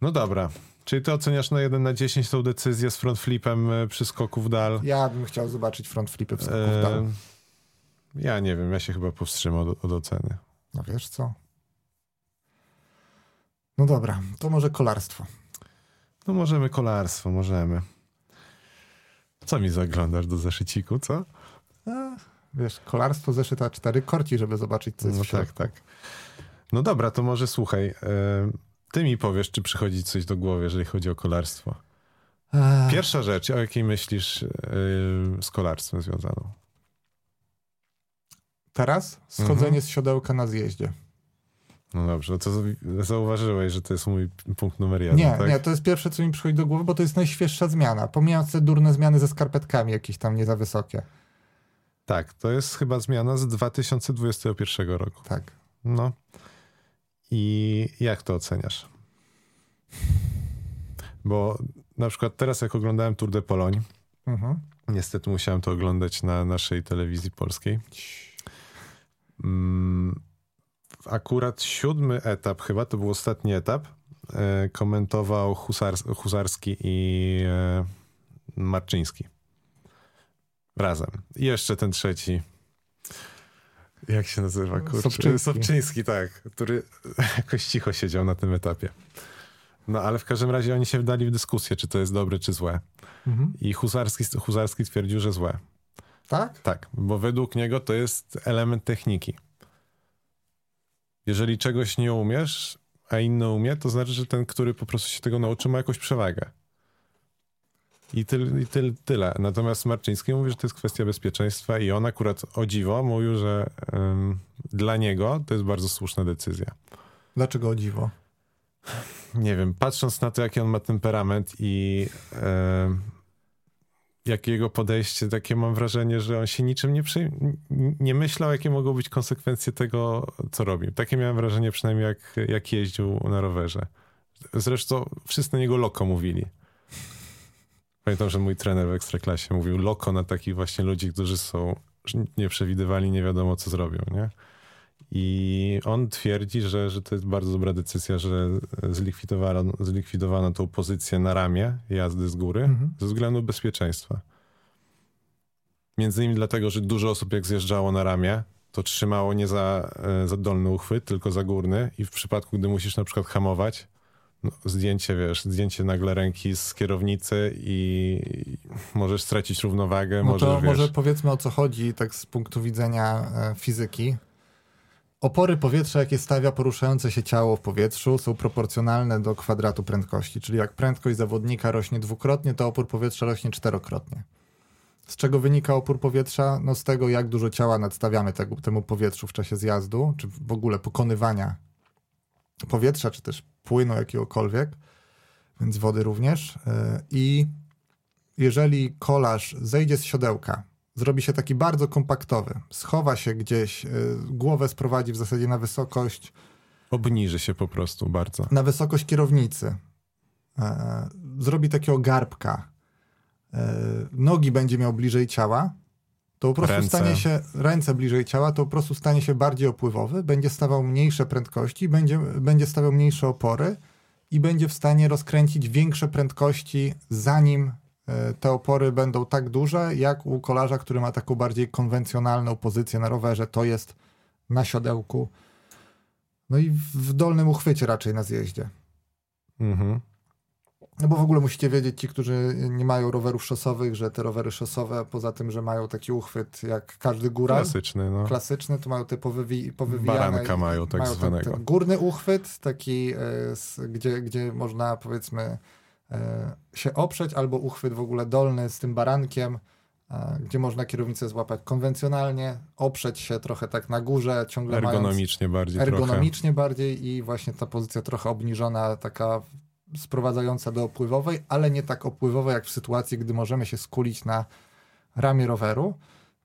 No dobra, czyli ty oceniasz na 1 na 10 tą decyzję z front flipem e, przy skoku w dal? Ja bym chciał zobaczyć front flipy w skoku w E, dal. ja nie wiem, ja się chyba powstrzymam od, od oceny. No wiesz co? No dobra, to może kolarstwo. No możemy kolarstwo, możemy. Co mi zaglądasz do zeszyciku, co? A, wiesz, kolarstwo zeszyta 4 korci, żeby zobaczyć, co jest No w środku. tak, tak. No dobra, to może słuchaj. e, Ty mi powiesz, czy przychodzi coś do głowy, jeżeli chodzi o kolarstwo. Pierwsza rzecz, o jakiej myślisz e, z kolarstwem związaną? Teraz schodzenie Mhm. z siodełka na zjeździe. No dobrze, to zauważyłeś, że to jest mój punkt numer jeden, Nie, tak? nie, to jest pierwsze, co mi przychodzi do głowy, bo to jest najświeższa zmiana. Pomijając te durne zmiany ze skarpetkami, jakieś tam nie za wysokie. Tak, to jest chyba zmiana z 2021 roku. Tak. No. I jak to oceniasz? Bo na przykład teraz, jak oglądałem Tour de Pologne, Mhm. niestety musiałem to oglądać na naszej telewizji polskiej. Mm, Akurat siódmy etap, chyba to był ostatni etap, e, komentował Husars Husarski i e, Marczyński. Razem. I jeszcze ten trzeci. Jak się nazywa? Kurczę? Sobczyński. Sobczyński, tak. Który jakoś cicho siedział na tym etapie. No ale w każdym razie oni się wdali w dyskusję, czy to jest dobre, czy złe. Mhm. I Husarski, Husarski twierdził, że złe. Tak? Tak, bo według niego to jest element techniki. Jeżeli czegoś nie umiesz, a inny umie, to znaczy, że ten, który po prostu się tego nauczy, ma jakąś przewagę. I, tyl, i tyl, tyle. Natomiast Marczyński mówi, że to jest kwestia bezpieczeństwa i on akurat o dziwo mówił, że ym, dla niego to jest bardzo słuszna decyzja. Dlaczego o dziwo? Nie wiem, patrząc na to, jaki on ma temperament i jakie jego podejście, takie mam wrażenie, że on się niczym nie, przy, nie myślał, jakie mogą być konsekwencje tego, co robił. Takie miałem wrażenie przynajmniej, jak, jak jeździł na rowerze. Zresztą wszyscy na niego loko mówili. Pamiętam, że mój trener w Ekstraklasie mówił loko na takich właśnie ludzi, którzy są nieprzewidywalni, nie wiadomo, co zrobią, nie? I on twierdzi, że, że to jest bardzo dobra decyzja, że zlikwidowano, zlikwidowano tą pozycję na ramię jazdy z góry Mhm. ze względu bezpieczeństwa. Między innymi dlatego, że dużo osób jak zjeżdżało na ramię, to trzymało nie za, e, za dolny uchwyt, tylko za górny i w przypadku, gdy musisz na przykład hamować, no, zdjęcie, wiesz, zdjęcie nagle ręki z kierownicy i możesz stracić równowagę, No możesz, to wiesz... może powiedzmy o co chodzi, tak z punktu widzenia e, fizyki. Opory powietrza, jakie stawia poruszające się ciało w powietrzu, są proporcjonalne do kwadratu prędkości. Czyli jak prędkość zawodnika rośnie dwukrotnie, to opór powietrza rośnie czterokrotnie. Z czego wynika opór powietrza? No z tego, jak dużo ciała nadstawiamy temu powietrzu w czasie zjazdu, czy w ogóle pokonywania powietrza, czy też płynu jakiegokolwiek, więc wody również. E, I jeżeli kolarz zejdzie z siodełka, zrobi się taki bardzo kompaktowy, schowa się gdzieś, y, głowę sprowadzi w zasadzie na wysokość, Obniży się po prostu bardzo. na wysokość kierownicy, e, zrobi takiego garbka, e, nogi będzie miał bliżej ciała, to po prostu Ręce. stanie się, ręce bliżej ciała, to po prostu stanie się bardziej opływowy, będzie stawał mniejsze prędkości, będzie, będzie stawiał mniejsze opory i będzie w stanie rozkręcić większe prędkości, zanim e, te opory będą tak duże, jak u kolarza, który ma taką bardziej konwencjonalną pozycję na rowerze, to jest na siodełku, no i w dolnym uchwycie raczej na zjeździe. Mhm. No bo w ogóle musicie wiedzieć, ci, którzy nie mają rowerów szosowych, że te rowery szosowe, poza tym, że mają taki uchwyt jak każdy góral, Klasyczny, no. klasyczny, to mają te powywi, powywijane. Baranka mają tak ten- zwanego. Ten, górny uchwyt, taki, e, gdzie, gdzie można powiedzmy e, się oprzeć, albo uchwyt w ogóle dolny z tym barankiem, e, gdzie można kierownicę złapać konwencjonalnie, oprzeć się trochę tak na górze, ciągle mając Ergonomicznie bardziej trochę. ergonomicznie bardziej i właśnie ta pozycja trochę obniżona, taka sprowadzająca do opływowej, ale nie tak opływowej jak w sytuacji, gdy możemy się skulić na ramię roweru,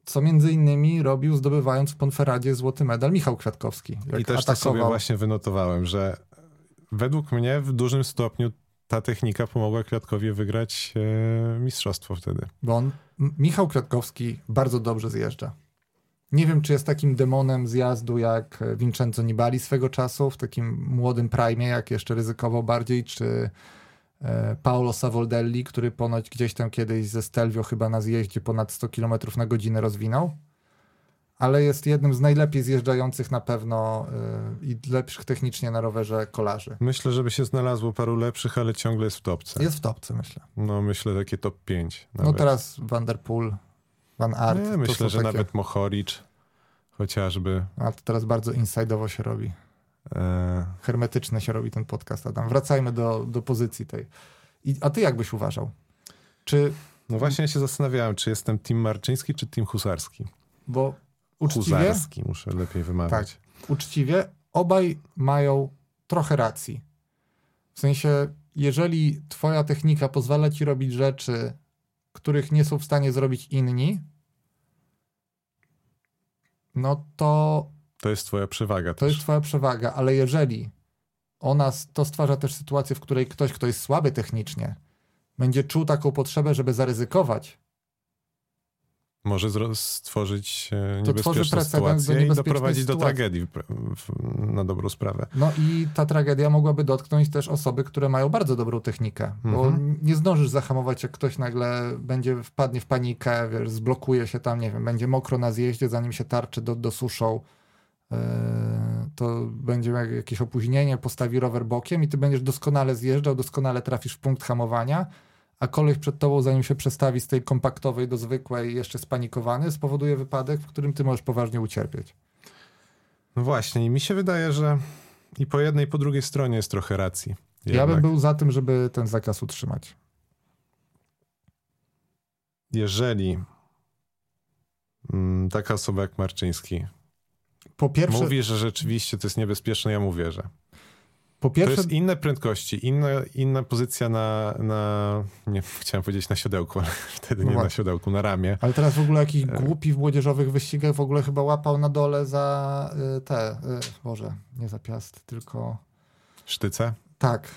co między innymi robił zdobywając w Ponferadzie złoty medal Michał Kwiatkowski. I też tak sobie właśnie wynotowałem, że według mnie w dużym stopniu ta technika pomogła Kwiatkowi wygrać e, mistrzostwo wtedy. bo on, Michał Kwiatkowski bardzo dobrze zjeżdża. Nie wiem, czy jest takim demonem zjazdu jak e, Vincenzo Nibali swego czasu, w takim młodym prime, jak jeszcze ryzykował bardziej, czy e, Paolo Savoldelli, który ponoć gdzieś tam kiedyś ze Stelvio chyba na zjeździe ponad 100 km na godzinę rozwinął. Ale jest jednym z najlepiej zjeżdżających na pewno e, i lepszych technicznie na rowerze kolarzy. Myślę, żeby się znalazło paru lepszych, ale ciągle jest w topce. Jest w topce, myślę. No myślę takie top 5. No teraz Van der Poel, Van Aert. Nie, myślę, że takie- nawet Mohoric chociażby. A to teraz bardzo inside'owo się robi. E, Hermetyczny się robi ten podcast, Adam. Wracajmy do, do pozycji tej. I, a ty jak byś uważał? Czy, no właśnie ja się zastanawiałem, czy jestem team Marczyński, czy team Husarski. bo uczciwie, Huzarski muszę lepiej wymawiać. uczciwie obaj mają trochę racji. W sensie, jeżeli twoja technika pozwala ci robić rzeczy, których nie są w stanie zrobić inni, no to To jest twoja przewaga To też. jest twoja przewaga, ale jeżeli ona, to stwarza też sytuację, w której ktoś, kto jest słaby technicznie, będzie czuł taką potrzebę, żeby zaryzykować, Może stworzyć e, To tworzy niebezpieczną precedens do sytuację i doprowadzić do sytuacji. tragedii w, w, na dobrą sprawę. no i ta tragedia mogłaby dotknąć też osoby, które mają bardzo dobrą technikę, bo Mhm. nie zdążysz zahamować, jak ktoś nagle będzie, wpadnie w panikę, wiesz, zblokuje się tam, nie wiem, będzie mokro na zjeździe, zanim się tarczy do, dosuszą, yy, to będzie jak- jakieś opóźnienie, postawi rower bokiem i ty będziesz doskonale zjeżdżał, doskonale trafisz w punkt hamowania, a koleś przed tobą, zanim się przestawi z tej kompaktowej do zwykłej, jeszcze spanikowany, spowoduje wypadek, w którym ty możesz poważnie ucierpieć. No właśnie, i mi się wydaje, że i po jednej, i po drugiej stronie jest trochę racji. Ja bym Jednak. był za tym, żeby ten zakaz utrzymać. Jeżeli mm, taka osoba jak Marczyński Po pierwsze, mówi, że rzeczywiście to jest niebezpieczne, ja mu wierzę. Po To pierwsze jest inne prędkości, inna, inna pozycja na, na, nie chciałem powiedzieć na siodełku, ale wtedy No nie na właśnie. siodełku, na ramię. Ale teraz w ogóle jakiś E. głupi w młodzieżowych wyścigach w ogóle chyba łapał na dole za y, te, y, Boże, nie za piast, tylko Sztyce? tak,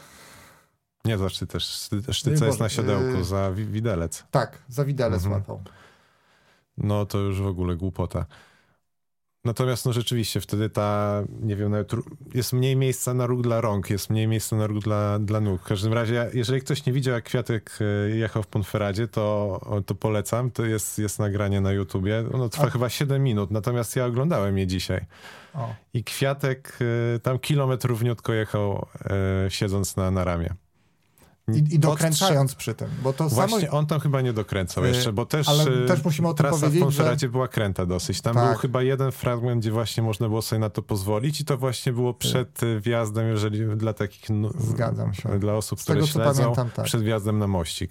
Nie za sztyce, szty- sztyce jest na siodełku, yy. za wi- widelec. tak, za widelec Mhm. łapał. No to już w ogóle głupota. Natomiast no rzeczywiście wtedy ta, nie wiem, nawet jest mniej miejsca na róg dla rąk, jest mniej miejsca na róg dla, dla nóg. W każdym razie, jeżeli ktoś nie widział, jak Kwiatek e, jechał w Ponferadzie, to, to polecam. To jest, jest nagranie na YouTubie. Ono trwa A- chyba 7 minut, natomiast ja oglądałem je dzisiaj. O. I Kwiatek e, tam kilometr równiutko jechał, e, siedząc na, na ramię. I, I dokręcając przy tym, bo to samo... Właśnie on tam chyba nie dokręcał Yy, jeszcze, bo też, ale yy, też musimy o tym trasa powiedzieć, w Ponferadzie była kręta dosyć. Tam Tak. był chyba jeden fragment, gdzie właśnie można było sobie na to pozwolić i to właśnie było przed yy, wjazdem, jeżeli dla takich Zgadzam się. dla osób, Z które tego, co śledzą, pamiętam, tak. przed wjazdem na mościk.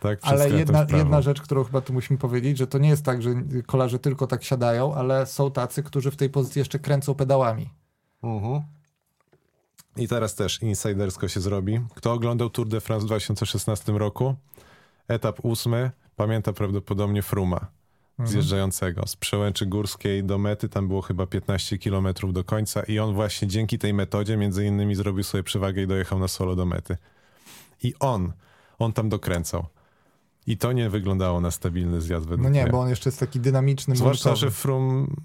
Tak, Ale jedna, jedna rzecz, którą chyba tu musimy powiedzieć, że to nie jest tak, że kolarze tylko tak siadają, ale są tacy, którzy w tej pozycji jeszcze kręcą pedałami. Mhm. I teraz też insidersko się zrobi. Kto oglądał Tour de France w 2016 roku? Etap ósmy, pamięta prawdopodobnie Fruma, Mhm. zjeżdżającego. Z przełęczy górskiej do mety, tam było chyba 15 km do końca i on właśnie dzięki tej metodzie między innymi zrobił sobie przewagę i dojechał na solo do mety. I on, on tam dokręcał. I to nie wyglądało na stabilny zjazd według No nie, mnie. bo on jeszcze jest taki dynamiczny, Zwłaszcza, że Frum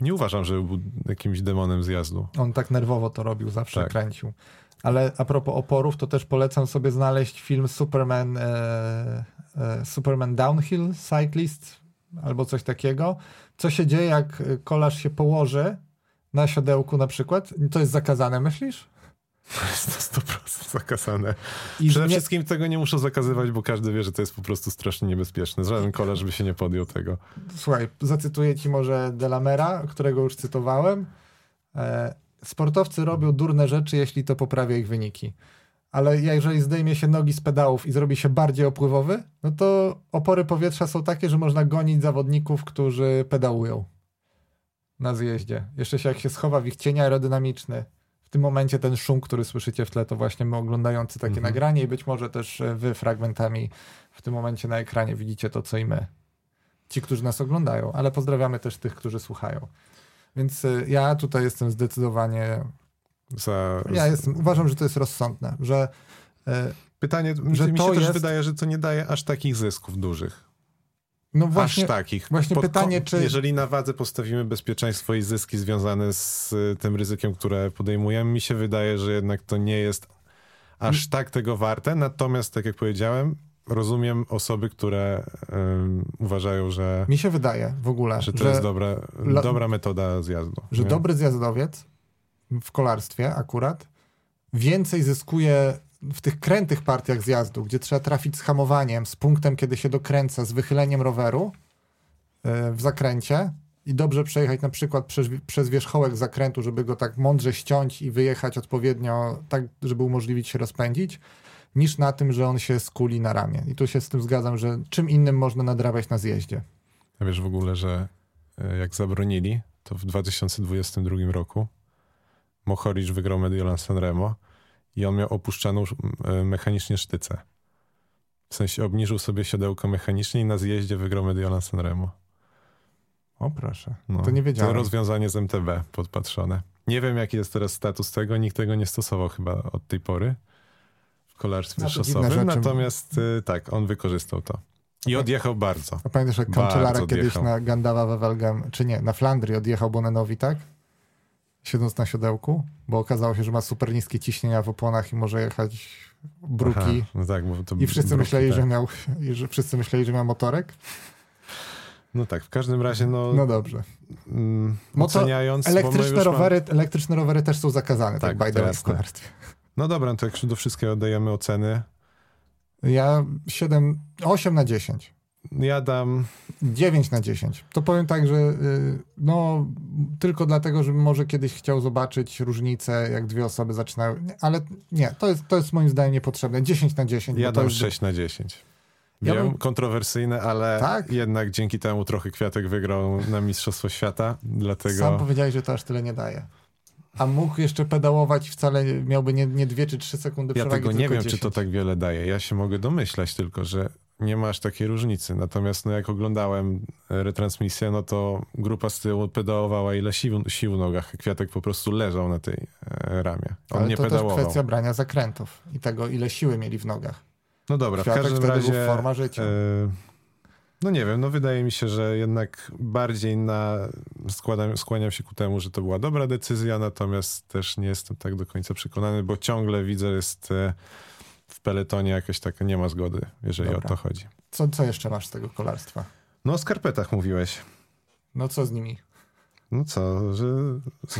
nie uważam, że był jakimś demonem zjazdu. On tak nerwowo to robił, zawsze Tak. kręcił. Ale a propos oporów, to też polecam sobie znaleźć film Superman, e, e, Superman Downhill Cyclist albo coś takiego. Co się dzieje, jak kolarz się położy na siodełku na przykład? To jest zakazane, myślisz? Jest to 100% zakazane. I Przede nie- wszystkim tego nie muszą zakazywać, bo każdy wie, że to jest po prostu strasznie niebezpieczne. Żaden kolarz by się nie podjął tego. Słuchaj, zacytuję ci może Delamera, którego już cytowałem. E, sportowcy robią durne rzeczy, jeśli to poprawia ich wyniki. Ale jeżeli zdejmie się nogi z pedałów i zrobi się bardziej opływowy, no to opory powietrza są takie, że można gonić zawodników, którzy pedałują na zjeździe. Jeszcze się jak się schowa w ich cień aerodynamiczny. W tym momencie ten szum, który słyszycie w tle, to właśnie my oglądający takie Mhm. nagranie i być może też e, wy fragmentami w tym momencie na ekranie widzicie to, co i my ci, którzy nas oglądają, ale pozdrawiamy też tych, którzy słuchają. Więc y, ja tutaj jestem zdecydowanie. Za, Ja jestem, uważam, że to jest rozsądne, że y, Pytanie, że mi się też jest- wydaje, że to nie daje aż takich zysków dużych. No właśnie, aż takich. właśnie Pod pytanie, czy- Jeżeli na wadze postawimy bezpieczeństwo i zyski związane z y, tym ryzykiem, które podejmujemy, mi się wydaje, że jednak to nie jest aż tak tego warte. Natomiast, tak jak powiedziałem, rozumiem osoby, które uważają, że, mi się wydaje w ogóle, że to że, jest dobra, la- dobra metoda zjazdu. że nie? dobry zjazdowiec w kolarstwie akurat więcej zyskuje w tych krętych partiach zjazdu, gdzie trzeba trafić z hamowaniem, z punktem, kiedy się dokręca, z wychyleniem roweru y, w zakręcie i dobrze przejechać na przykład przez, przez wierzchołek zakrętu, żeby go tak mądrze ściąć i wyjechać odpowiednio, tak żeby umożliwić się rozpędzić, niż na tym, że on się skuli na ramię. I tu się z tym zgadzam, że czym innym można nadrabiać na zjeździe. A wiesz w ogóle, że e, jak zabronili, to w 2022 roku Mohoric wygrał Mediolan Sanremo i on miał opuszczaną e, mechanicznie sztycę. W sensie obniżył sobie siodełko mechanicznie i na zjeździe wygrał Mediolan Sanremo. O proszę, No, to nie wiedziałem. To rozwiązanie z MTB podpatrzone. Nie wiem, jaki jest teraz status tego. Nikt tego nie stosował chyba od tej pory w kolarstwie No szosowym. Natomiast y, tak, on wykorzystał to. I odjechał bardzo. A pamiętasz, jak Bardzo Cancellara kiedyś na Gandawa Wevelgem, czy nie, na Flandrii odjechał Bonenowi, tak? Siedząc na siodełku, bo okazało się, że ma super niskie ciśnienia w oponach i może jechać bruki. Aha, no tak, I wszyscy bruki, myśleli, tak. że miał, że wszyscy myśleli, że miał motorek. No tak, w każdym razie, no, No dobrze. mm, to oceniając... Elektryczne już mam- rowery, elektryczne rowery też są zakazane, tak, Tak, by the kolarstwie. No dobra, no to jak do wszystkiego dajemy oceny, Ja 7, 8 na 10. ja dam... 9 na 10. To powiem tak, że y, no tylko dlatego, żebym może kiedyś chciał zobaczyć różnicę, jak dwie osoby zaczynają. Ale nie, to jest, to jest moim zdaniem niepotrzebne. 10 na 10. Ja dam jest 6 na 10. Ja Wiem, bym- kontrowersyjne, ale Tak? jednak dzięki temu trochę Kwiatek wygrał na Mistrzostwo Świata, dlatego... Sam powiedziałeś, że to aż tyle nie daje. A mógł jeszcze pedałować wcale miałby nie, nie 2 czy 3 sekundy Ja przewagi, tego nie wiem, 10. czy to tak wiele daje. Ja się mogę domyślać tylko, że nie ma aż takiej różnicy. Natomiast no, jak oglądałem e, retransmisję, no to grupa z tyłu pedałowała ile sił, sił w nogach. Kwiatek po prostu leżał na tej e, ramie. On Ale nie to pedałował. też kwestia brania zakrętów i tego, ile siły mieli w nogach. No dobra, Kwiatek w każdym razie... był forma życia. e, no nie wiem, no wydaje mi się, że jednak bardziej na, składam, skłaniam się ku temu, że to była dobra decyzja, natomiast też nie jestem tak do końca przekonany, bo ciągle widzę, jest e, w peletonie jakaś taka, nie ma zgody, jeżeli Dobra. o to chodzi. Co, co jeszcze masz z tego kolarstwa? No o skarpetach mówiłeś. No co z nimi? No co, że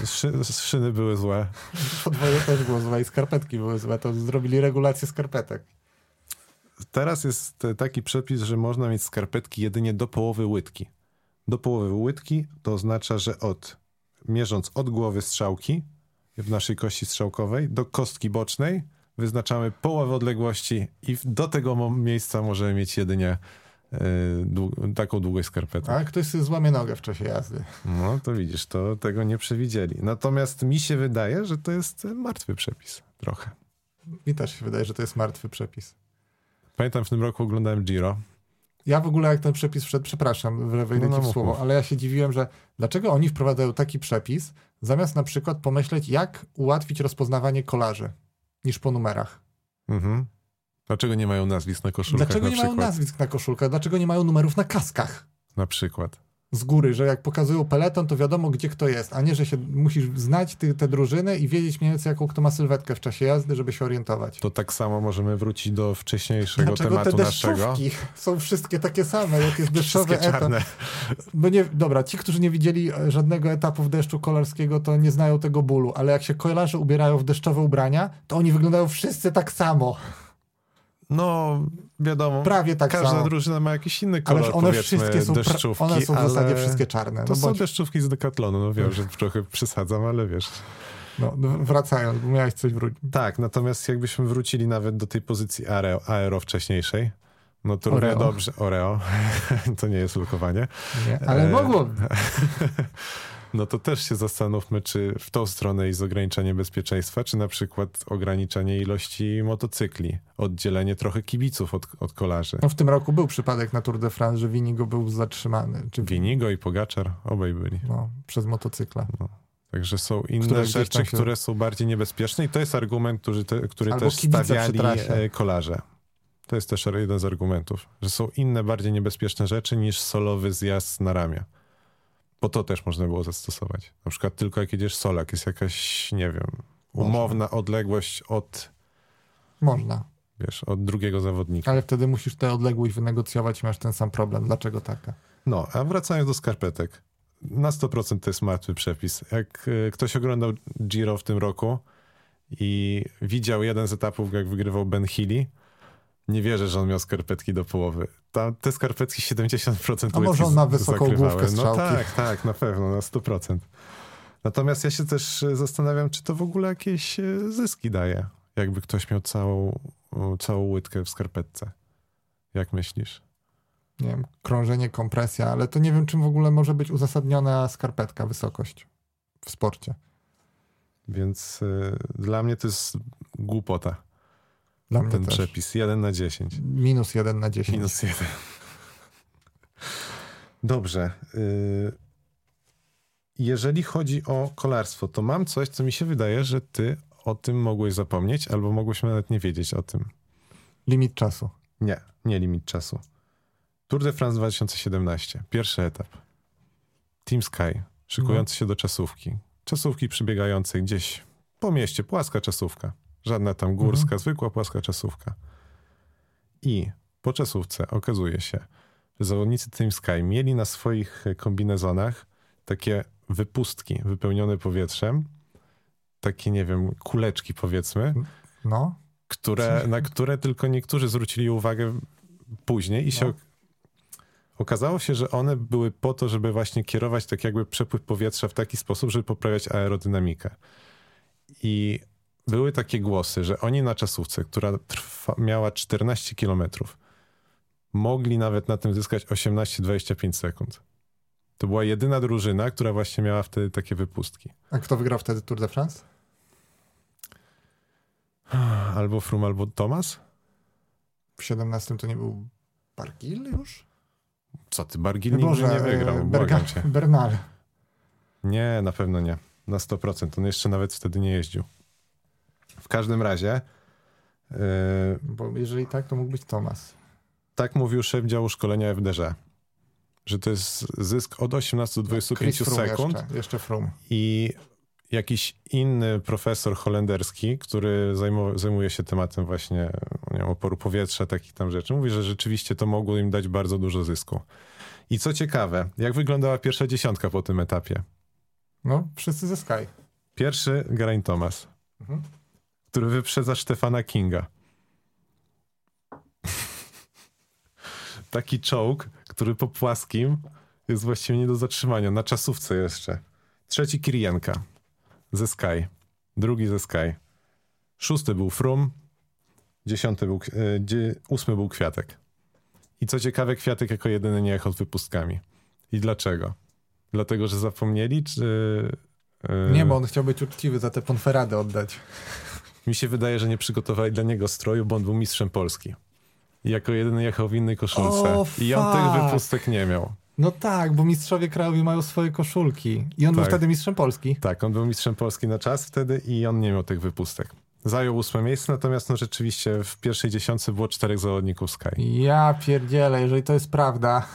szy, szyny były złe. Podwoje też było złe i skarpetki były złe, to zrobili regulację skarpetek. Teraz jest taki przepis, że można mieć skarpetki jedynie do połowy łydki. Do połowy łydki to oznacza, że od mierząc od głowy strzałki w naszej kości strzałkowej do kostki bocznej wyznaczamy połowę odległości i do tego miejsca możemy mieć jedynie e, dłu- taką długość skarpetek. A ktoś sobie złamie nogę w czasie jazdy. No to widzisz, to tego nie przewidzieli. Natomiast mi się wydaje, że to jest e, martwy przepis trochę. Mi też się wydaje, że to jest martwy przepis. Pamiętam w tym roku oglądałem Giro. Ja w ogóle jak ten przepis wszedł, przepraszam, wejdę No, no, ci w słowo, ale ja się dziwiłem, że dlaczego oni wprowadzają taki przepis, zamiast na przykład pomyśleć, jak ułatwić rozpoznawanie kolarzy niż po numerach. Mhm. Dlaczego nie mają nazwisk na koszulkach Dlaczego na nie mają nazwisk na koszulkach? Dlaczego nie mają numerów na kaskach? Na przykład. Z góry, że jak pokazują peleton, to wiadomo, gdzie kto jest, a nie, że się musisz znać ty, te drużyny i wiedzieć mniej więcej, jaką kto ma sylwetkę w czasie jazdy, żeby się orientować. To tak samo możemy wrócić do wcześniejszego Dlaczego tematu te naszego. są wszystkie takie same, jak jest deszczowy etap? Bo nie, dobra, ci, którzy nie widzieli żadnego etapu w deszczu kolarskiego, to nie znają tego bólu, ale jak się kolarze ubierają w deszczowe ubrania, to oni wyglądają wszyscy tak samo. No, wiadomo. Prawie tak Każda samo. drużyna ma jakiś inny kolor, Ale one wszystkie są, deszczówki, one są w zasadzie wszystkie czarne. To No, są bądź, deszczówki z Decathlonu, no wiem, że trochę przesadzam, ale wiesz. no, no, wracając, bo miałeś coś wrócić. Tak, natomiast jakbyśmy wrócili nawet do tej pozycji aero, aero wcześniejszej, no to równie dobrze, Oreo, to nie jest lukowanie, Nie, ale E, mogło. no to też się zastanówmy, czy w tą stronę jest ograniczenie bezpieczeństwa, czy na przykład ograniczenie ilości motocykli, oddzielenie trochę kibiców od, od kolarzy. No w tym roku był przypadek na Tour de France, że Winigo był zatrzymany. Czy Winigo i Pogaczar, obaj byli. No, przez motocykla. Także są inne Które rzeczy, się- które są bardziej niebezpieczne i to jest argument, który, te, który Albo też stawiali e, kolarze. To jest też jeden z argumentów, że są inne, bardziej niebezpieczne rzeczy niż solowy zjazd na ramię. Bo to też można było zastosować. Na przykład tylko jak jedziesz solak, jest jakaś, nie wiem, umowna odległość od, Można. wiesz, od drugiego zawodnika. Ale wtedy musisz tę odległość wynegocjować i masz ten sam problem. Dlaczego taka? No, a wracając do skarpetek. Na 100% to jest martwy przepis. Jak e, ktoś oglądał Giro w tym roku i widział jeden z etapów, jak wygrywał Ben Healy, nie wierzę, że on miał skarpetki do połowy. Tam te skarpetki 70% A może łydki on ma wysoką zakrywały. główkę No strzałki. tak, tak, na pewno, na 100%. Natomiast ja się też e, zastanawiam, czy to w ogóle jakieś e, zyski daje, jakby ktoś miał całą, o, całą łydkę w skarpetce. Jak myślisz? Nie wiem, krążenie, kompresja, ale to nie wiem, czym w ogóle może być uzasadniona skarpetka, wysokość w sporcie. Więc y, dla mnie to jest głupota, Dla mnie ten też. przepis. 1 na 10. Minus jeden na 10. Minus 1. Dobrze. y, jeżeli chodzi o kolarstwo, to mam coś, co mi się wydaje, że ty o tym mogłeś zapomnieć, albo mogłyśmy nawet nie wiedzieć o tym. Limit czasu. Nie, nie limit czasu. Tour de France 2017. Pierwszy etap. Team Sky, szykujący się do czasówki. Czasówki przebiegającej gdzieś po mieście, płaska czasówka. Żadna tam górska, zwykła płaska czasówka. I po czasówce okazuje się, że zawodnicy Team Sky mieli na swoich e, kombinezonach takie wypustki wypełnione powietrzem, takie, nie wiem, kuleczki powiedzmy, No, które, na które tylko niektórzy zwrócili uwagę później i się No. ok- okazało się, że one były po to, żeby właśnie kierować tak jakby przepływ powietrza w taki sposób, żeby poprawiać aerodynamikę. I były takie głosy, że oni na czasówce, która trwa, miała 14 kilometrów, mogli nawet na tym zyskać 18-25 sekund. To była jedyna drużyna, która właśnie miała wtedy takie wypustki. a kto wygrał wtedy Tour de France? Albo Frum, albo Thomas? W 17 to nie był Bargil już? Co ty, Bargil nigdy Boże, nie wygrał, e, błagam Berga-. Bernal. Nie, na pewno nie. Na 100%. On jeszcze nawet wtedy nie jeździł. W każdym razie, yy, Bo jeżeli tak, to mógł być Thomas. tak mówił szef działu szkolenia FDŻ, że to jest zysk od 18 do 25 Chris Froome sekund Jeszcze, jeszcze Froome. i jakiś inny profesor holenderski, który zajmu, zajmuje się tematem właśnie nie wiem, oporu powietrza, takich tam rzeczy, mówi, że rzeczywiście to mogło im dać bardzo dużo zysku. I co ciekawe, jak wyglądała pierwsza dziesiątka po tym etapie? No, wszyscy Sky. Pierwszy Geraint Thomas, Mhm. Który wyprzedza Stefana Kinga. Taki czołg, który po płaskim jest właściwie nie do zatrzymania. Na czasówce jeszcze. Trzeci Kirienka ze Sky. Drugi ze Sky. Szósty był Frum. Dziesiąty był, e, ósmy był Kwiatek. I co ciekawe, Kwiatek jako jedyny nie jechał z wypustkami. I dlaczego? Dlatego, że zapomnieli, czy... e, Nie, bo on chciał być uczciwy, za te ponferady oddać. Mi się wydaje, że nie przygotowali dla niego stroju, bo on był mistrzem Polski. I jako jedyny jechał w innej koszulce. O, I on tych wypustek nie miał. No tak, bo mistrzowie krajowi mają swoje koszulki. I on był Tak. wtedy mistrzem Polski. Tak, on był mistrzem Polski na czas wtedy i on nie miał tych wypustek. Zajął ósme miejsce, natomiast no rzeczywiście w pierwszej dziesiątce było czterech zawodników Sky. Ja pierdzielę, jeżeli to jest prawda.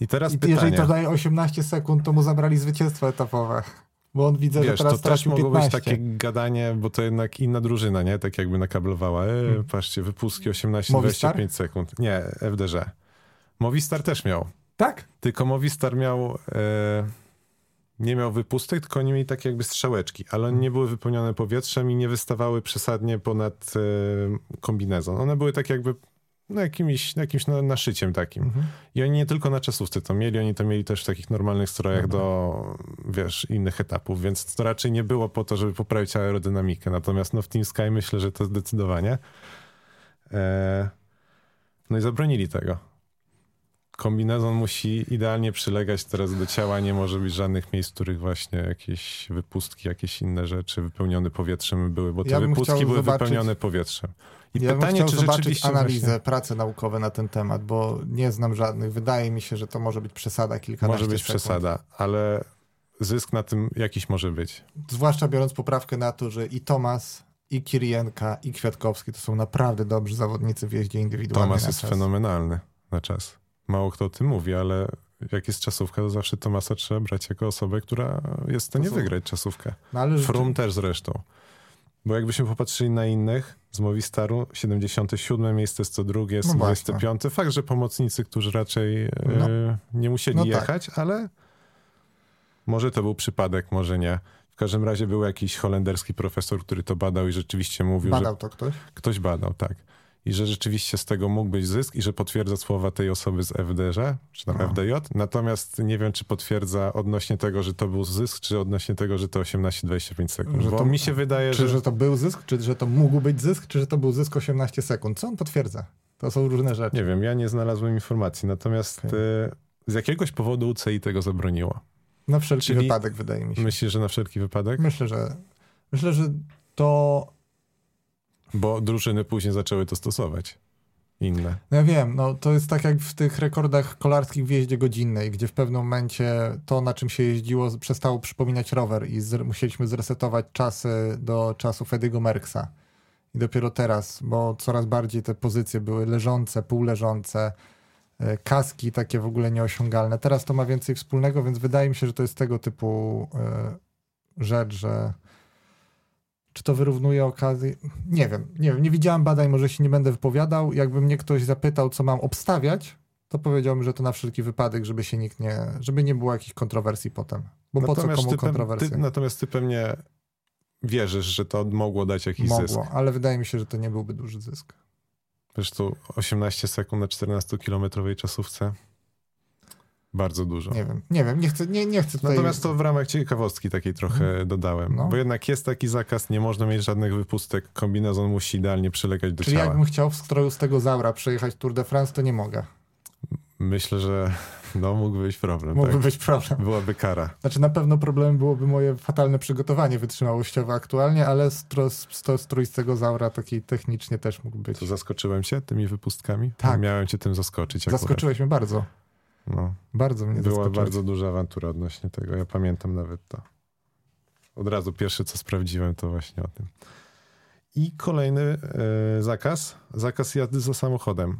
I teraz I pytanie. jeżeli to daje 18 sekund, to mu zabrali zwycięstwo etapowe. Bo on widzę, Wiesz, że teraz to też mogło 15. być takie gadanie, bo to jednak inna drużyna, nie? Tak jakby nakablowała. E, Hmm. Patrzcie, wypustki 18-25 Movistar? sekund. Nie, FDŻ. Movistar też miał. Tak? Tylko Movistar miał... E, nie miał wypustek, tylko oni mieli takie jakby strzałeczki, ale one nie były wypełnione powietrzem i nie wystawały przesadnie ponad e, kombinezon. One były tak jakby no, jakimś, jakimś na- naszyciem takim. Mhm. I oni nie tylko na czasówce to mieli, oni to mieli też w takich normalnych strojach do, wiesz, innych etapów, więc to raczej nie było po to, żeby poprawić aerodynamikę. Natomiast no, w Team Sky myślę, że to zdecydowanie. E, no i zabronili tego. Kombinezon musi idealnie przylegać teraz do ciała, nie może być żadnych miejsc, w których właśnie jakieś wypustki, jakieś inne rzeczy wypełnione powietrzem były, bo te Ja wypustki były zobaczyć- wypełnione powietrzem. I ja pytanie, bym czy zobaczyć analizę, właśnie... prace naukowe na ten temat, bo nie znam żadnych. Wydaje mi się, że to może być przesada kilkanaście Może być sekund. przesada, ale zysk na tym jakiś może być. Zwłaszcza biorąc poprawkę na to, że i Tomas, i Kirienka, i Kwiatkowski to są naprawdę dobrzy zawodnicy w jeździe indywidualnej Tomas jest fenomenalny na czas. Mało kto o tym mówi, ale jak jest czasówka, to zawsze Tomasa trzeba brać jako osobę, która jest w stanie To wygrać czasówkę. No, ale Frum też zresztą. Bo jakbyśmy popatrzyli na innych z Movistaru, 77 miejsce, 102, No 125. Fakt, że pomocnicy, którzy raczej No. e, nie musieli No tak. jechać, ale może to był przypadek, może nie. W każdym razie był jakiś holenderski profesor, który to badał i rzeczywiście mówił, że badał to ktoś. Ktoś badał, tak. I że rzeczywiście z tego mógł być zysk i że potwierdza słowa tej osoby z FDŻ, czy tam No. FDJ. Natomiast nie wiem, czy potwierdza odnośnie tego, że to był zysk, czy odnośnie tego, że to 18-25 sekund. Że Bo to- mi się wydaje, Czy że... że to był zysk, czy że to mógł być zysk, czy że to był zysk 18 sekund. Co on potwierdza? To są różne rzeczy. Nie wiem, ja nie znalazłem informacji. Natomiast Okej. e, z jakiegoś powodu UCI tego zabroniło. Na wszelki Czyli- wypadek, wydaje mi się. Myślisz, że na wszelki wypadek? Myślę, że myślę, że to. Bo drużyny później zaczęły to stosować. Inne. No ja wiem, no to jest tak jak w tych rekordach kolarskich w jeździe godzinnej, gdzie w pewnym momencie to, na czym się jeździło, z- przestało przypominać rower i zre- musieliśmy zresetować czasy do czasów Ediego Merksa. I dopiero teraz, bo coraz bardziej te pozycje były leżące, półleżące, e, kaski takie w ogóle nieosiągalne. Teraz to ma więcej wspólnego, więc wydaje mi się, że to jest tego typu e, rzecz, że czy to wyrównuje okazję? Nie wiem, nie wiem, nie widziałem badań, może się nie będę wypowiadał. Jakby mnie ktoś zapytał, co mam obstawiać, to powiedziałbym, że to na wszelki wypadek, żeby się nikt nie, żeby nie było jakichś kontrowersji potem. Bo po co komu ty, kontrowersje? ty, natomiast ty pewnie wierzysz, że to mogło dać jakiś zysk. Mogło, ale wydaje mi się, że to nie byłby duży zysk. Zresztą 18 sekund na 14-kilometrowej czasówce. Bardzo dużo. Nie wiem, nie wiem, nie chcę, nie, nie chcę tutaj... Natomiast to w ramach ciekawostki takiej trochę dodałem. No. Bo jednak jest taki zakaz, nie można mieć żadnych wypustek. Kombinezon musi idealnie przylegać do Czyli ciała. jakbym chciał w stroju z tego Zaura przejechać Tour de France, to nie mogę. Myślę, że no, mógłby być problem. Mógłby tak. być problem. Byłaby kara. Znaczy na pewno problemem byłoby moje fatalne przygotowanie wytrzymałościowe aktualnie, ale stro, sto, strój z tego Zaura taki technicznie też mógł być. To zaskoczyłem cię tymi wypustkami? Tak. Miałem cię tym zaskoczyć akurat. Zaskoczyłeś mnie bardzo. No. Bardzo mnie Była bardzo duża awantura odnośnie tego. Ja pamiętam nawet to. Od razu pierwsze, co sprawdziłem, to właśnie o tym. I kolejny e, zakaz. Zakaz jazdy za samochodem.